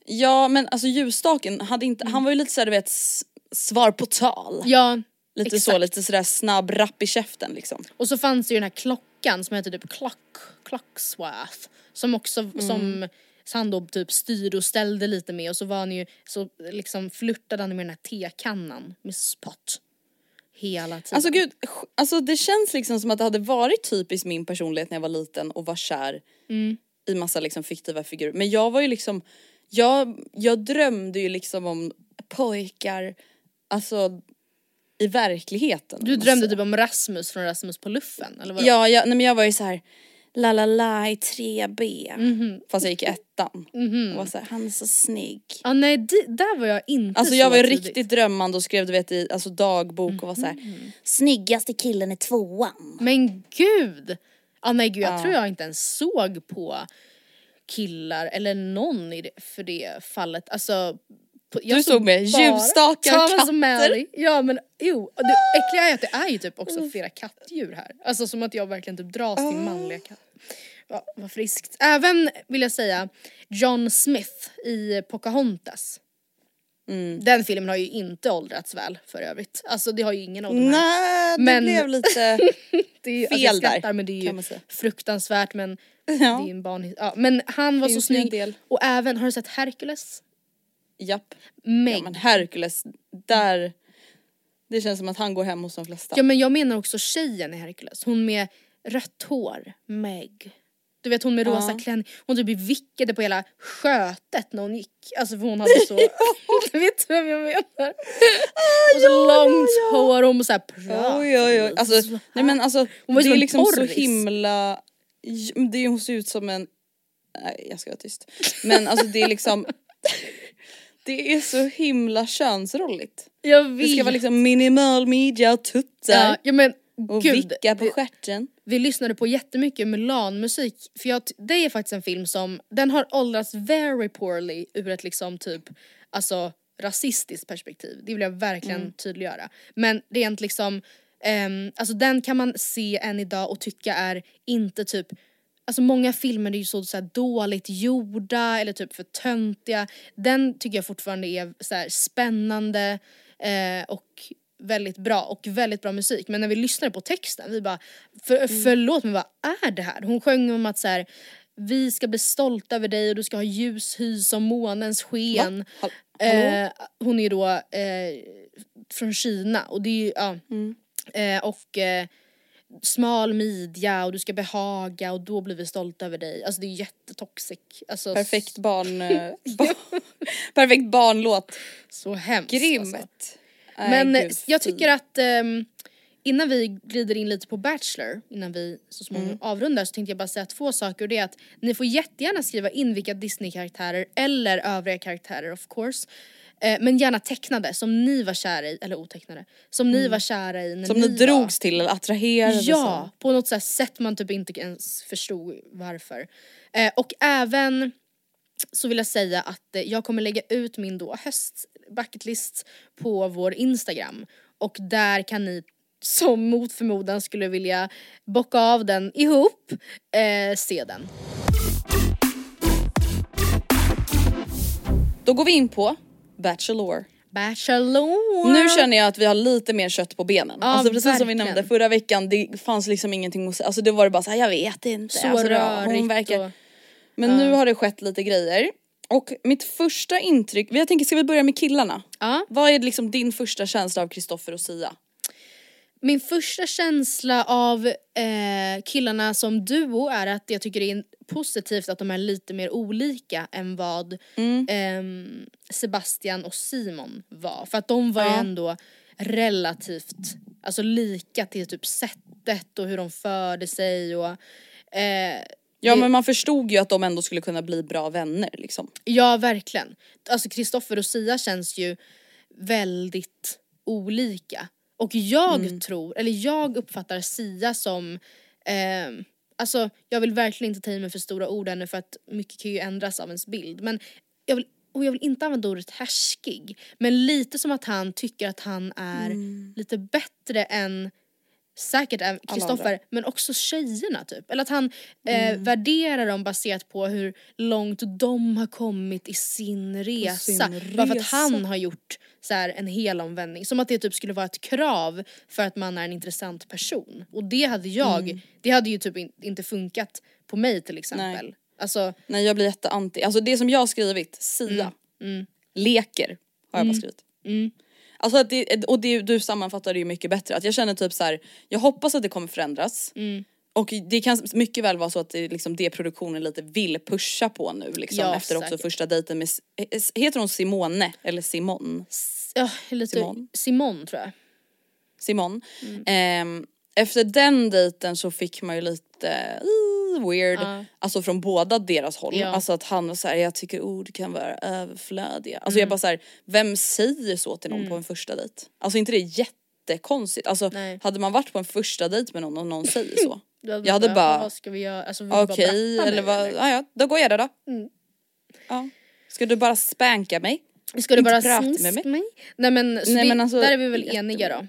Ja men alltså ljusstaken, hade inte, han var ju lite såhär du vet svar på tal. ja, Lite så, exakt. lite sådär snabb rapp i käften liksom. Och så fanns det ju den här klockan som heter typ Clock, Clocksworth. Som också, Mm. som så han då typ styrde och ställde lite med och så var han ju, så liksom flörtade han med den här tekannan, Miss Pot. Hela tiden. Alltså gud, alltså det känns liksom som att det hade varit typiskt min personlighet när jag var liten och var kär Mm. i massa liksom fiktiva figurer. Men jag var ju liksom, jag, jag drömde ju liksom om pojkar, alltså i verkligheten. du drömde typ om Rasmus från Rasmus på luffen eller vadå? Ja, jag, nej men jag var ju så här la la la i 3B. Mhm. Fast jag gick i ettan. Och var så här, han är så snygg. Ah, nej, di- där var jag inte Alltså så jag var ju riktigt drömmande och skrev du vet i alltså, dagbok och var så här Mhm. snyggaste killen i tvåan. Men gud! Ah, nej gud jag Ja. tror jag inte ens såg på killar eller någon i det, för det fallet. Alltså, jag Du såg med ljusstakar, katter. Ja men jo, det äckliga är att det är ju typ också flera kattdjur här. Alltså som att jag verkligen typ dras Ah. till manliga katter. Ja, vad friskt. Även vill jag säga John Smith i Pocahontas. Mm. Den filmen har ju inte åldrats väl för övrigt. Alltså det har ju ingen här. Nej, det Men- blev lite... Det är ju, Fel alltså jag där, skrattar men det är ju fruktansvärt men det är ju en barn... Ja, men han var Finns så snygg. del. Och även, har du sett Hercules? Japp. Meg. Ja men Hercules, där... Det känns som att han går hem hos de flesta. Ja men jag menar också tjejen i Hercules, hon med rött hår, Meg. Du vet hon med Ja. rosa klänning, hon typ vickade på hela skötet när hon gick. Alltså för hon hade så, du vet vem jag menar? och så långt hår och hon så här pratade. Oj oj oj. Alltså, så nej men alltså Hon var det är liksom så porris. himla... Det hon ser ut som en... Nej jag ska vara tyst. Men alltså det är liksom... Det är så himla könsrolligt. Jag Det vet. ska vara liksom minimal midja och tuttar. ja, ja men och gud. vicka på det- stjärten. Vi lyssnade på jättemycket Mulan-musik för jag, det är faktiskt en film som, den har åldrats very poorly ur ett liksom typ, alltså rasistiskt perspektiv. Det vill jag verkligen tydliggöra. Men rent liksom, ehm, alltså den kan man se än idag och tycka är inte typ Alltså många filmer är ju så, så här dåligt gjorda eller typ för töntiga. Den tycker jag fortfarande är så här spännande eh, och väldigt bra och väldigt bra musik. Men när vi lyssnade på texten, vi bara för, förlåt men vad är det här? Hon sjöng om att så här, vi ska bli stolta över dig och du ska ha ljus hy som månens sken. Eh, hon är ju då eh, från Kina och det är ju, ja. Mm. Eh, och eh, smal midja och du ska behaga och då blir vi stolta över dig. Alltså det är jättetoxic. Alltså, Perfekt barn... eh, barn perfekt barnlåt. Så hemskt Grymt. alltså. Men eh, gud, jag tycker att ehm, innan vi glider in lite på Bachelor, innan vi så småningom Mm. avrundar så tänkte jag bara säga två saker och det är att ni får jättegärna skriva in vilka Disney-karaktärer eller övriga karaktärer of course eh, men gärna tecknade som ni var kära i, eller otecknade, som ni var kära i när Mm. Som ni var. drogs till eller attraherades Ja, av. på något så sätt man typ inte ens förstod varför. Eh, och även så vill jag säga att eh, jag kommer lägga ut min då höst bucketlist på vår Instagram och där kan ni som mot förmodan skulle vilja bocka av den ihop, eh, se den. Då går vi in på Bachelor. Bachelor! Nu känner jag att vi har lite mer kött på benen. Ja, alltså precis som vi verkligen. nämnde förra veckan, det fanns liksom ingenting att säga. Alltså det var det bara såhär, jag vet inte. Så alltså, rörigt hon verkar... och... Men nu har det skett lite grejer. Och mitt första intryck, jag tänker ska vi börja med killarna? Ja. Vad är liksom din första känsla av Kristoffer och Sia? Min första känsla av eh, killarna som duo är att jag tycker det är positivt att de är lite mer olika än vad ehm, Sebastian och Simon var. För att de var ju Ja. ändå relativt alltså lika till typ sättet och hur de förde sig och eh, Ja men man förstod ju att de ändå skulle kunna bli bra vänner liksom. Ja verkligen. Alltså Kristoffer och Sia känns ju väldigt olika. Och jag Mm. tror, eller jag uppfattar Sia som ehm, Alltså jag vill verkligen inte ta i mig för stora ord ännu för att mycket kan ju ändras av ens bild. Men jag vill, och jag vill inte använda ordet härskig. Men lite som att han tycker att han är Mm. lite bättre än säkert Kristoffer men också tjejerna typ. Eller att han Mm. eh, värderar dem baserat på hur långt de har kommit i sin resa. sin Bara för att han har gjort så här, en hel omvändning. Som att det typ skulle vara ett krav för att man är en intressant person. Och det hade jag, Mm. det hade ju typ in, inte funkat på mig till exempel. Alltså, Nej jag blir jätteanti. Alltså det som jag har skrivit, Sia, leker har jag bara skrivit. Alltså att det, och det, du sammanfattar det ju mycket bättre. Att jag känner typ så här, jag hoppas att det kommer förändras. Och det kan mycket väl vara så att det är liksom det produktionen lite vill pusha på nu liksom Ja, efter också säkert. första dejten med, S- heter hon Simone eller Simon? ja, lite Simon. Simon tror jag. Simon. Ehm, efter den dejten så fick man ju lite uh, weird, alltså från båda deras håll. Ja. Alltså att han var såhär, jag tycker ord kan vara överflödiga. Alltså jag bara såhär, vem säger så till någon på en första dejt? Alltså inte det är jättekonstigt? Alltså Nej. hade man varit på en första dejt med någon och någon säger så. Hade Jag hade bara, vad ska vi göra? Alltså, bara okej bratta eller vad, ja, ja då går jag det då. Ja. Ska du bara spanka mig? Ska du bara sms med mig? mig? Nej men, Nej, vi, men alltså, där är vi väl eniga då.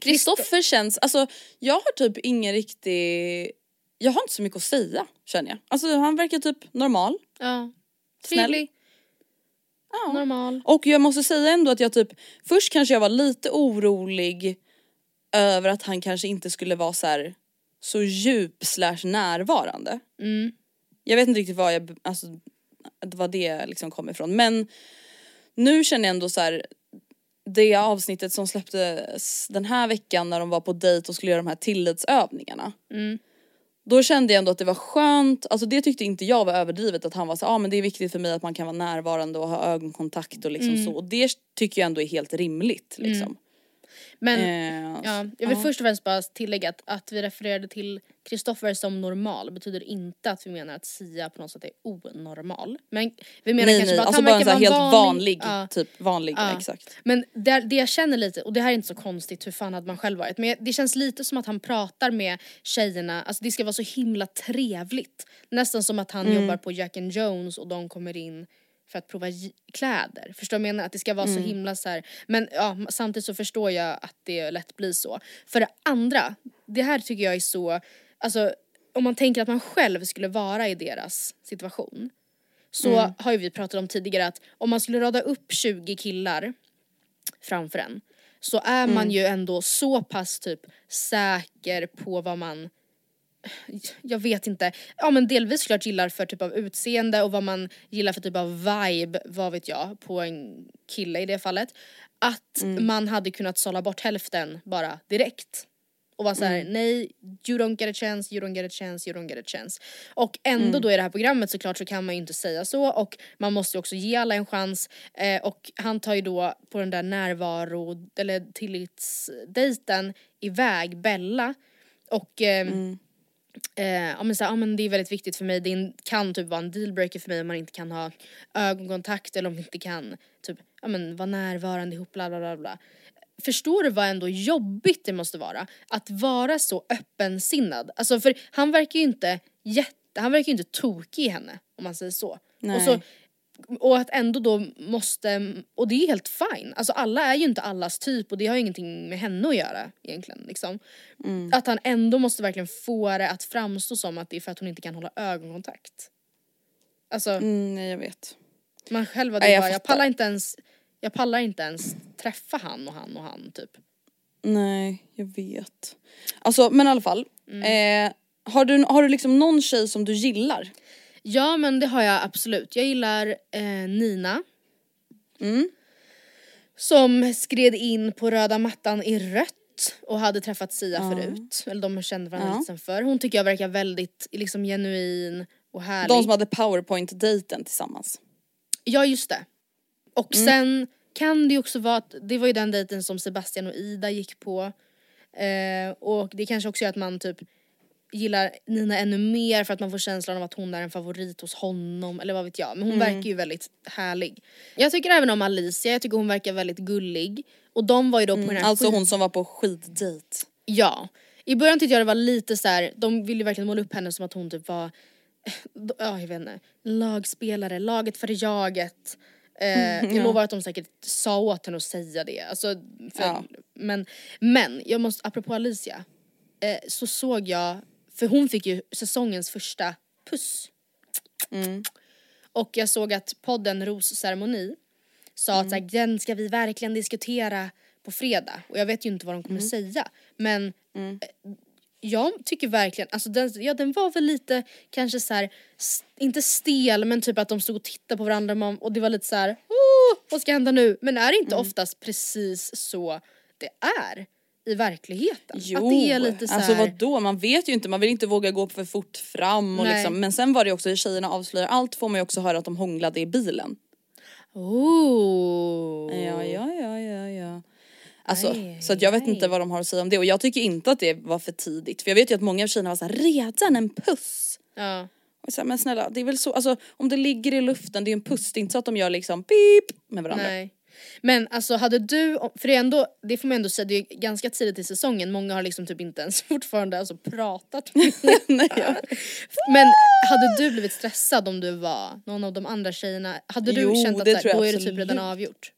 Kristoffer känns, alltså jag har typ ingen riktig, jag har inte så mycket att säga känner jag. Alltså han verkar typ normal. Ja. Trevlig, Ja. normal. Och jag måste säga ändå att jag typ, först kanske jag var lite orolig över att han kanske inte skulle vara så här så djup slash närvarande. Mm. Jag vet inte riktigt vad jag, alltså vad det liksom kom ifrån men nu känner jag ändå så här det avsnittet som släpptes den här veckan när de var på dejt och skulle göra de här tillitsövningarna. Mm. Då kände jag ändå att det var skönt, alltså det tyckte inte jag var överdrivet att han var så ja ah, men det är viktigt för mig att man kan vara närvarande och ha ögonkontakt och liksom så och det tycker jag ändå är helt rimligt liksom. Men Eh, ja, jag vill ja. först och främst bara tillägga att, att vi refererade till Kristoffer som normal betyder inte att vi menar att Sia på något sätt är onormal. Men vi menar nej kanske nej, bara att alltså han verkar vara helt vanlig, Ja. typ vanlig, Ja. exakt. Men det, det jag känner lite, och det här är inte så konstigt, hur fan hade man själv varit? Men det känns lite som att han pratar med tjejerna, alltså det ska vara så himla trevligt. Nästan som att han Mm. jobbar på Jack and Jones och de kommer in för att prova kläder. Förstår du vad jag menar? Att det ska vara Mm. så himla så här. Men ja, samtidigt så förstår jag att det lätt blir så. För det andra, det här tycker jag är så, alltså om man tänker att man själv skulle vara i deras situation. Så Mm. har ju vi pratat om tidigare att om man skulle rada upp 20 killar framför en så är Mm. man ju ändå så pass typ säker på vad man jag vet inte, ja men delvis klart gillar för typ av utseende och vad man gillar för typ av vibe, vad vet jag, på en kille i det fallet. Att Mm. man hade kunnat sålla bort hälften bara direkt. Och vara såhär, Mm. nej, you don't get a chance, you don't get a chance, you don't get a chance. Och ändå Mm. då i det här programmet såklart så kan man ju inte säga så och man måste ju också ge alla en chans. Eh, och han tar ju då på den där närvaro eller tillitsdejten iväg Bella och eh, Eh, ja, men så här, ja, men det är väldigt viktigt för mig, det kan typ vara en dealbreaker för mig om man inte kan ha ögonkontakt eller om vi inte kan typ, ja, men vara närvarande ihop bla bla bla bla. Förstår du vad ändå jobbigt det måste vara? Att vara så öppensinnad. Alltså för han verkar ju inte jätte, han verkar ju inte tokig i henne om man säger så. Nej. Och så och att ändå då måste, och det är helt fine. Alltså alla är ju inte allas typ och det har ju ingenting med henne att göra egentligen liksom. Att han ändå måste verkligen få det att framstå som att det är för att hon inte kan hålla ögonkontakt. Alltså Mm, nej jag vet. man själv hade jag bara, jag pallar inte ens, jag pallar inte ens träffa han och han och han typ. Nej, jag vet. Alltså men i alla fall. Mm. Eh, har, du, har du liksom någon tjej som du gillar? Ja men det har jag absolut. Jag gillar eh, Nina. Mm. Som skred in på röda mattan i rött och hade träffat Sia förut. Eller de kände varandra Ja. lite sen förr. Hon tycker jag verkar väldigt liksom genuin och härlig. De som hade powerpoint-dejten tillsammans. Ja just det. Och sen kan det ju också vara att det var ju den dejten som Sebastian och Ida gick på. Eh, och det kanske också gör att man typ gillar Nina ännu mer för att man får känslan av att hon är en favorit hos honom eller vad vet jag. Men hon verkar ju väldigt härlig. Jag tycker även om Alicia, jag tycker hon verkar väldigt gullig. Och de var ju då på den här Alltså hon som var på skiddejt. Ja. I början tyckte jag det var lite så här, de ville ju verkligen måla upp henne som att hon typ var, ja jag vet inte, lagspelare, laget för jaget. Eh, jag lovar att de säkert sa åt henne att säga det. Alltså, för, Ja. men, men jag måste, apropå Alicia, eh, så såg jag, för hon fick ju säsongens första puss. Och jag såg att podden Rosceremoni sa att så här, den ska vi verkligen diskutera på fredag. Och jag vet ju inte vad de kommer säga. Men eh, jag tycker verkligen, alltså den, ja, den var väl lite kanske så här, inte stel men typ att de stod och tittade på varandra och det var lite så här, "Åh, vad ska hända nu? Men är det inte oftast precis så det är i verkligheten? Jo, att det är lite så alltså här, vadå man vet ju inte, man vill inte våga gå för fort fram och Nej. liksom, men sen var det också, tjejerna avslöjar allt får man ju också höra att de hånglade i bilen. oh. Ja ja ja ja ja. Alltså, Aj, så att jag vet aj. inte vad de har att säga om det och jag tycker inte att det var för tidigt för jag vet ju att många av tjejerna var såhär redan en puss. Ja. Och så här, men snälla det är väl så, alltså om det ligger i luften det är en puss, det är inte så att de gör liksom pip med varandra. Nej. Men alltså hade du, för det är ändå, det får man ändå säga, det är ganska tidigt i säsongen, många har liksom typ inte ens fortfarande alltså pratat med Nej, jag- Men hade du blivit stressad om du var någon av de andra tjejerna? Hade du Jo, känt att det jag då är det typ redan avgjort?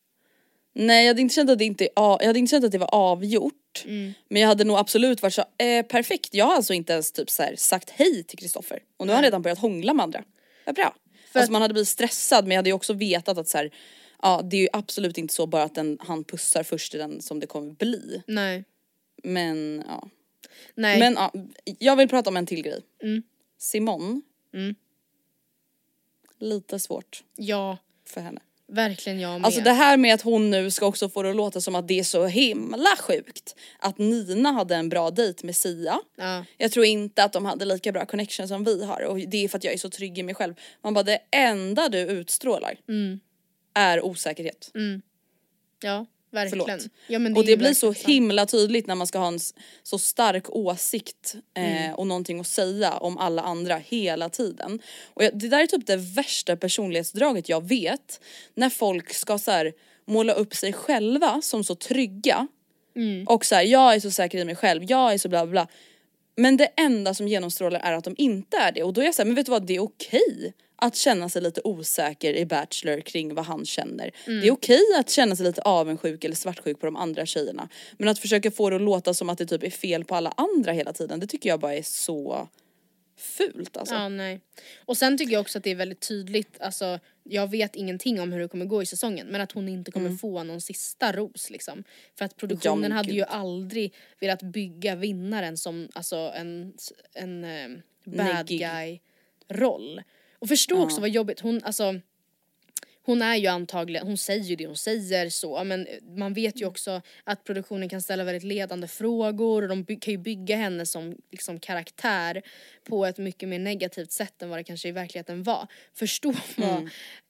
Nej jag hade inte känt att det inte, ja, jag hade inte känt att det var avgjort. Mm. Men jag hade nog absolut varit så, eh, perfekt jag har alltså inte ens typ så här, sagt hej till Kristoffer. Och nu har han redan börjat hångla med andra. Vad bra. alltså att- man hade blivit stressad men jag hade ju också vetat att så här, ja det är ju absolut inte så bara att den, han pussar först i den som det kommer bli. Nej. Men ja. Nej. Men ja, jag vill prata om en till grej. Mm. Simon. Lite svårt Ja, för henne. verkligen jag med. Alltså det här med att hon nu ska också få det att låta som att det är så himla sjukt att Nina hade en bra dejt med Sia. Ja. Jag tror inte att de hade lika bra connection som vi har och det är för att jag är så trygg i mig själv. Man bara det enda du utstrålar Mm. Är osäkerhet. Ja, verkligen. Förlåt. Ja, men och det blir så sant. himla tydligt när man ska ha en så stark åsikt eh, Mm. och någonting att säga om alla andra hela tiden. Och jag, det där är typ det värsta personlighetsdraget jag vet. När folk ska så här, måla upp sig själva som så trygga. Mm. Och så här, jag är så säker i mig själv, jag är så bla bla bla. Men det enda som genomstrålar är att de inte är det och då är jag såhär, men vet du vad det är okej att känna sig lite osäker i Bachelor kring vad han känner. Det är okej att känna sig lite avundsjuk eller svartsjuk på de andra tjejerna. Men att försöka få det att låta som att det typ är fel på alla andra hela tiden, det tycker jag bara är så fult alltså. Ja, nej. Och sen tycker jag också att det är väldigt tydligt, alltså jag vet ingenting om hur det kommer gå i säsongen men att hon inte kommer få någon sista ros liksom. För att produktionen Mm. Ja, hade ju aldrig velat bygga vinnaren som alltså en, en eh, bad Neggig. guy roll. Och förstå också vad jobbigt, hon alltså hon är ju antagligen, hon säger ju det hon säger så men man vet Mm. ju också att produktionen kan ställa väldigt ledande frågor och de by- kan ju bygga henne som liksom karaktär på ett mycket mer negativt sätt än vad det kanske i verkligheten var. Förstå vad Mm.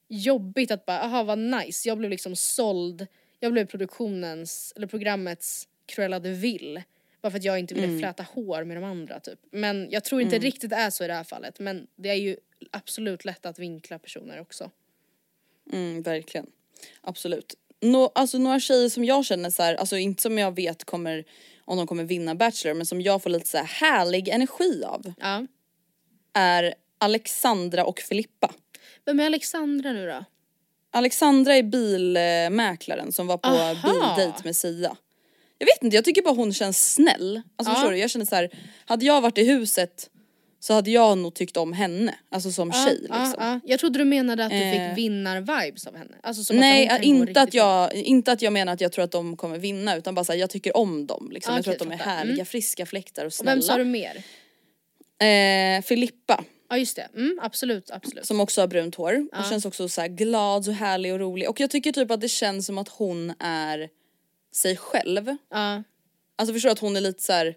jobbigt att bara, aha vad nice, jag blev liksom såld, jag blev produktionens, eller programmets Cruella de Vil. Bara för att jag inte ville Mm. fläta hår med de andra typ. Men jag tror inte riktigt det är så i det här fallet men det är ju absolut lätt att vinkla personer också. Mm, verkligen. Absolut. Nå, alltså några tjejer som jag känner så här, alltså inte som jag vet kommer om de kommer vinna Bachelor men som jag får lite så här härlig energi av Ja. är Alexandra och Filippa. Vem är Alexandra nu då? Alexandra är bilmäklaren som var på Aha. bildejt med Sia. Jag vet inte, jag tycker bara hon känns snäll. Alltså Ja. förstår du, jag känner så här, hade jag varit i huset så hade jag nog tyckt om henne, alltså som tjej liksom. Ja, ja. Jag trodde du menade att du Eh. fick vinnar-vibes av henne. Alltså Nej, att inte att, jag, inte att jag menar att jag tror att de kommer vinna utan bara så här, jag tycker om dem. Liksom. Ah, jag tror okej, att de är fattar. härliga, Mm. friska fläktar och Och snälla. vem sa du mer? Eh, Filippa Ja just det, mm, absolut absolut. som också har brunt hår och känns också så här glad och härlig och rolig. Och jag tycker typ att det känns som att hon är sig själv. Ja, Alltså förstår att hon är lite så här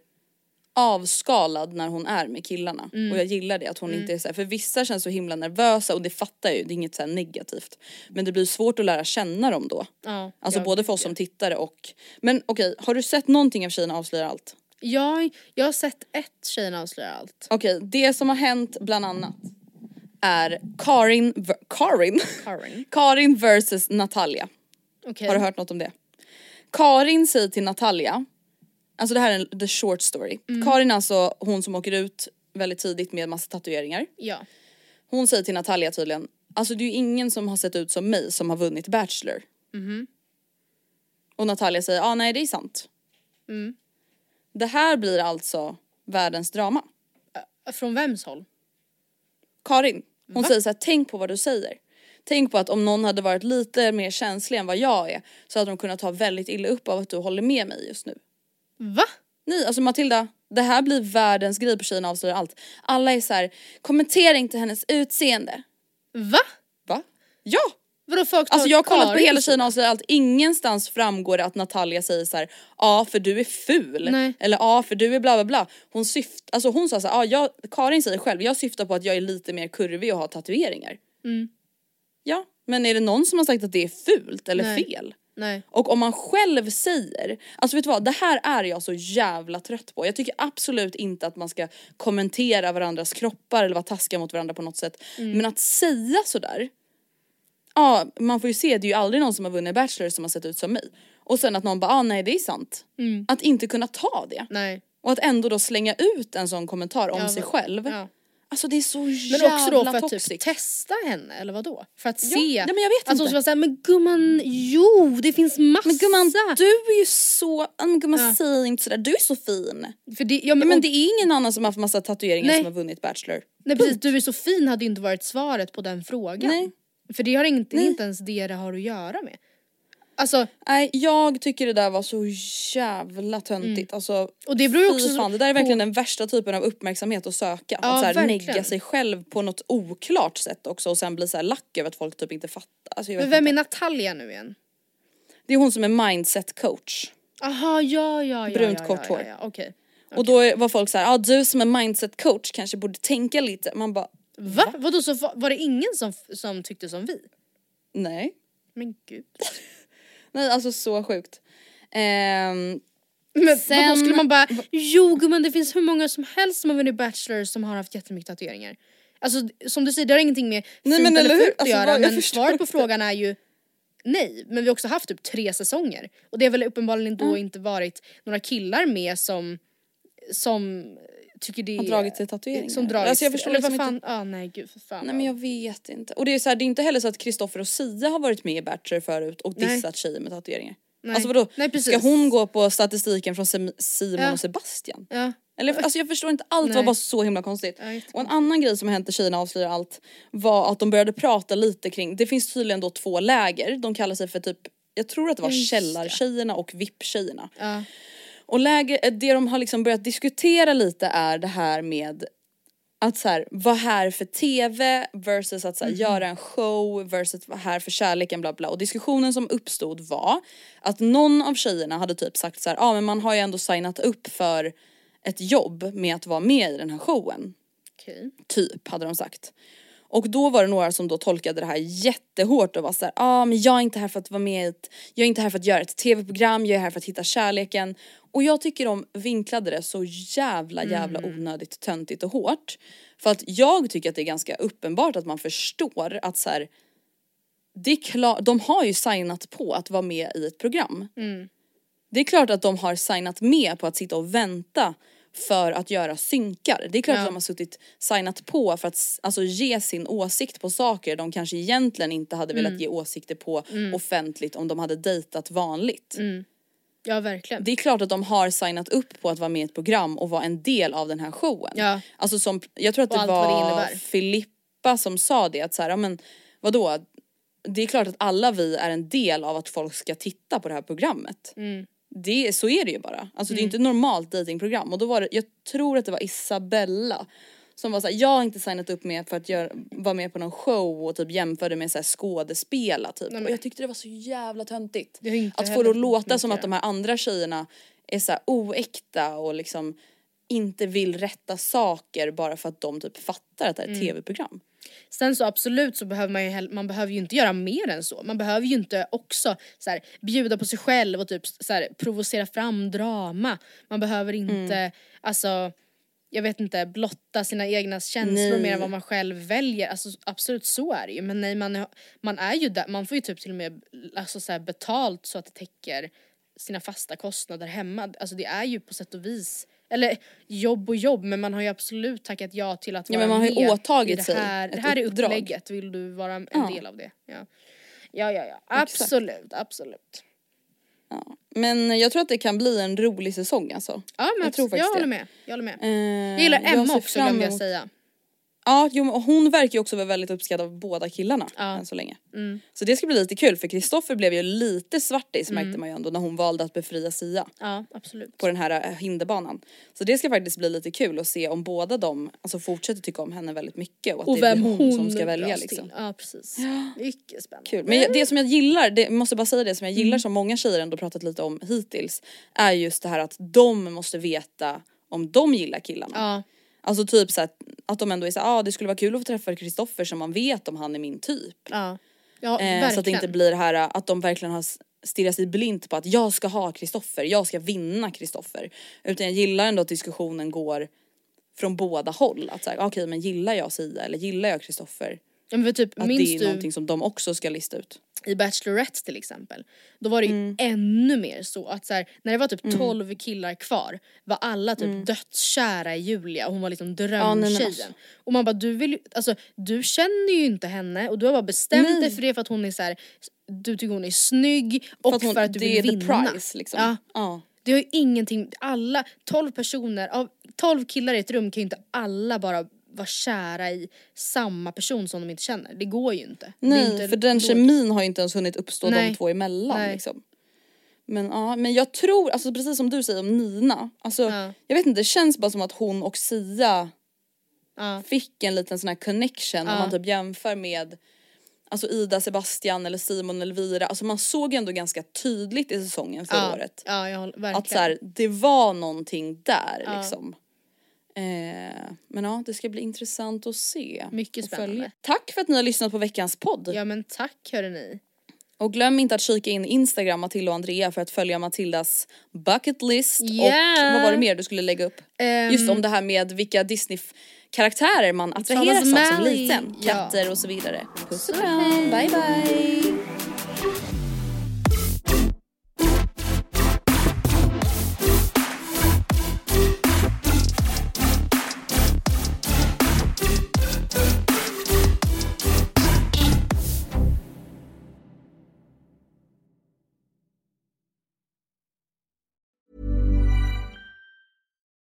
avskalad när hon är med killarna. Mm. Och jag gillar det att hon inte är så här, för vissa känns så himla nervösa och det fattar jag ju, det är inget så negativt. Men det blir svårt att lära känna dem då. ja. Alltså ja, både för oss som tittare och... Men okej, har du sett någonting av Tjejerna avslöjar allt? Jag, jag har sett ett Tjejerna avslöjar allt. Okej, det som har hänt bland annat är Karin, ver- Karin? Karin. Karin versus Natalia. Okej. Har du hört något om det? Karin säger till Natalia, alltså det här är en the short story. Mm. Karin alltså hon som åker ut väldigt tidigt med massa tatueringar. Ja. Hon säger till Natalia tydligen, alltså det är ju ingen som har sett ut som mig som har vunnit Bachelor. Mhm. Och Natalia säger, ja ah, nej det är sant. Mm. Det här blir alltså världens drama. Från vems håll? Karin, hon Va? säger så här, tänk på vad du säger. Tänk på att om någon hade varit lite mer känslig än vad jag är så hade de kunnat ta väldigt illa upp av att du håller med mig just nu. Va? Nej, alltså Matilda, det här blir världens grej på Tjejerna avslöjar allt. Alla är så här, kommentera inte hennes utseende. Va? Va? Ja! Vadå folk Alltså jag har kollat på hela Tjejerna avslöjar allt, ingenstans framgår det att Natalia säger så här, ja för du är ful. Nej. Eller ja för du är bla bla bla. Hon syft, alltså hon sa så här, ja jag, Karin säger själv, jag syftar på att jag är lite mer kurvig och har tatueringar. Mm. Ja, men är det någon som har sagt att det är fult eller Nej. fel? Nej. Och om man själv säger, alltså vet du vad, det här är jag så jävla trött på. Jag tycker absolut inte att man ska kommentera varandras kroppar eller vara taskiga mot varandra på något sätt. Mm. Men att säga sådär, ja man får ju se, det är ju aldrig någon som har vunnit Bachelor som har sett ut som mig. Och sen att någon bara, ah, nej det är sant. Mm. Att inte kunna ta det. Nej. Och att ändå då slänga ut en sån kommentar om Ja, sig själv. Ja. Alltså det är så Men jävla också då för att toxic. typ testa henne eller vad då? För att Ja, se. nej, men jag vet hon inte. ska vara såhär, men gumman jo det finns massa. Men gumman du är ju så, men gumman Ja. säg inte sådär, du är så fin. För det, ja, men, men och- det är ingen annan som har haft massa tatueringar Nej. som har vunnit Bachelor. nej precis, du är så fin hade ju inte varit svaret på den frågan. Nej. För det har inte, Nej. inte ens det det har att göra med. Alltså, Nej jag tycker det där var så jävla töntigt. Alltså, Mm. och det beror ju också så- fan, det där är på- verkligen den värsta typen av uppmärksamhet att söka. Ja, att så här, negga sig själv på något oklart sätt också och sen bli så här lack över att folk typ inte fattar. Alltså, men vem är inte. Natalia nu igen? Det är hon som är mindset coach. Aha ja ja ja. Brunt ja, kort ja, hår. Ja, ja, okej. Och då var folk så här, ah, du som är mindset coach kanske borde tänka lite. Man bara, Va? Vadå så va- var det ingen som, som tyckte som vi? nej. Men gud. Nej alltså så sjukt. Ehm, Men Sen- vadå skulle man bara, jo gumman det finns hur många som helst som har vunnit Bachelor som har haft jättemycket tatueringar. Alltså som du säger det har ingenting med Nej, fint men eller eller fult att Alltså, göra vad- jag men svaret på frågan är ju nej. Men vi har också haft typ tre säsonger. Och det har väl uppenbarligen då inte varit några killar med som, som tycker det Har dragit sig tatueringar. Som dragit Alltså, jag förstår eller liksom fan, inte- ah, nej gud för fan. nej men jag vet inte. Och det är så här, det är inte heller så att Kristoffer och Sia har varit med i Bachelor förut och Nej. dissat tjejer med tatueringar. Nej. Alltså vadå? Nej, precis. Ska hon gå på statistiken från Simon Ja. och Sebastian? Ja. Eller alltså jag förstår inte, allt var Nej. bara så himla konstigt. Och en annan grej som hänt i Tjejerna avslöjar allt var att de började prata lite kring, det finns tydligen då två läger, de kallar sig för typ, jag tror att det var källartjejerna och VIP-tjejerna. Ja. Och läge, det de har liksom börjat diskutera lite är det här med att så här, vara här för TV versus att så här, Mhm. göra en show versus vara här för kärleken bla bla. Och diskussionen som uppstod var att någon av tjejerna hade typ sagt så här, ja ah, men man har ju ändå signat upp för ett jobb med att vara med i den här showen. Okej. Typ hade de sagt. Och då var det några som då tolkade det här jättehårt och var såhär, ja ah, men jag är inte här för att vara med i ett, jag är inte här för att göra ett tv-program, jag är här för att hitta kärleken. Och jag tycker de vinklade det så jävla jävla onödigt töntigt och hårt. För att jag tycker att det är ganska uppenbart att man förstår att så här, det är klart, de har ju signat på att vara med i ett program. Det är klart att de har signat med på att sitta och vänta för att göra synkar. Det är klart Ja. att de har suttit signat på för att alltså, ge sin åsikt på saker de kanske egentligen inte hade Mm. velat ge åsikter på offentligt om de hade dejtat vanligt. Ja verkligen. Det är klart att de har signat upp på att vara med i ett program och vara en del av den här showen. Ja. Alltså som, jag tror att Och det det var innebär. Filippa som sa det att så här, ja men vadå? Det är klart att alla vi är en del av att folk ska titta på det här programmet. Mm. Det, så är det ju bara. Alltså det är inte ett normalt datingprogram och då var det, jag tror att det var Isabella som var såhär, jag har inte signat upp med för att göra, vara med på någon show och typ jämförde med såhär skådespela typ. men- Och jag tyckte det var så jävla töntigt. Att få det att låta som att de här andra tjejerna är såhär oäkta och liksom inte vill rätta saker bara för att de typ fattar att det är ett tv-program. Sen så absolut så behöver man ju, man behöver ju inte göra mer än så. Man behöver ju inte också så här, bjuda på sig själv och typ så här, provocera fram drama. Man behöver inte, Mm. alltså jag vet inte, blotta sina egna känslor Nej. mer än vad man själv väljer. Alltså absolut så är det ju. Men nej man, är- man är ju där, man får ju typ till och med alltså, så betalt så att det täcker sina fasta kostnader hemma. Alltså det är ju på sätt och vis eller jobb och jobb men man har ju absolut tackat ja till att Ja, vara men man har ju med åtagit i det sig här. ett det här är upplägget, vill du vara en Ja. del av det? Ja, ja, ja, ja. absolut, absolut. Ja. Men jag tror att det kan bli en rolig säsong alltså. Ja men Jag tror jag, faktiskt jag håller med. Jag håller med. Eh, Jag gillar Emma ser också glömde jag säga. Ja, jo, hon verkar ju också vara väldigt uppskattad av båda killarna Ja. än så länge. Mm. Så det ska bli lite kul för Kristoffer blev ju lite svartis märkte man ju ändå när hon valde att befria Sia Ja absolut. på den här eh, hinderbanan. Så det ska faktiskt bli lite kul att se om båda de alltså, fortsätter tycka om henne väldigt mycket och att Och det vem blir hon, som ska välja till. liksom. Ja precis. Mycket spännande. Kul. Men det som jag gillar, det, jag måste bara säga det som jag Mm. gillar som många tjejer ändå pratat lite om hittills är just det här att de måste veta om de gillar killarna. Ja, Alltså typ så att, att de ändå är såhär, ah, det skulle vara kul att få träffa Kristoffer så man vet om han är min typ. ja. Ja Eh, verkligen. så att det inte blir det här att de verkligen har stirrat sig blint på att jag ska ha Kristoffer, jag ska vinna Kristoffer. Utan jag gillar ändå att diskussionen går från båda håll. Att säga, okej men gillar jag Sia eller gillar jag Kristoffer? Ja, men för typ, Att minns det är du någonting som de också ska lista ut. i Bachelorette till exempel. Då var det ju Mm. ännu mer så att så här, när det var typ 12 killar kvar var alla typ dödskära i Julia och hon var liksom Mm. Ja, drömtjejen. alltså. Och man bara du vill ju, alltså du känner ju inte henne och du har bara bestämt Nej. dig för det för att hon är så här, du tycker hon är snygg och För att, hon, för att du det vill är the vinna. prize liksom. Ja. ja. Det har ju ingenting, alla 12 personer, av 12 killar i ett rum kan ju inte alla bara vara kära i samma person som de inte känner. Det går ju inte. Nej inte för den kemin har ju inte ens hunnit uppstå Nej. de två emellan Nej. liksom. Men ja, men jag tror, alltså precis som du säger om Nina, alltså Ja. jag vet inte det känns bara som att hon och Sia Ja. fick en liten sån här connection om Ja. man typ jämför med Alltså Ida, Sebastian eller Simon eller Elvira, alltså man såg ändå ganska tydligt i säsongen förra året. Ja, jag håller, verkligen. Att så här, det var någonting där liksom. Eh, men ja, det ska bli intressant att se. Mycket spännande. följa. Tack för att ni har lyssnat på veckans podd. Ja men tack hörni. Och glöm inte att kika in Instagram Matilda och Andrea för att följa Matildas bucket list Yeah. och vad var det mer du skulle lägga upp? Ehm, Just om det här med vilka Disney-karaktärer man attraheras av som liten. Ja. Katter och så vidare. Puss och kram, bye bye!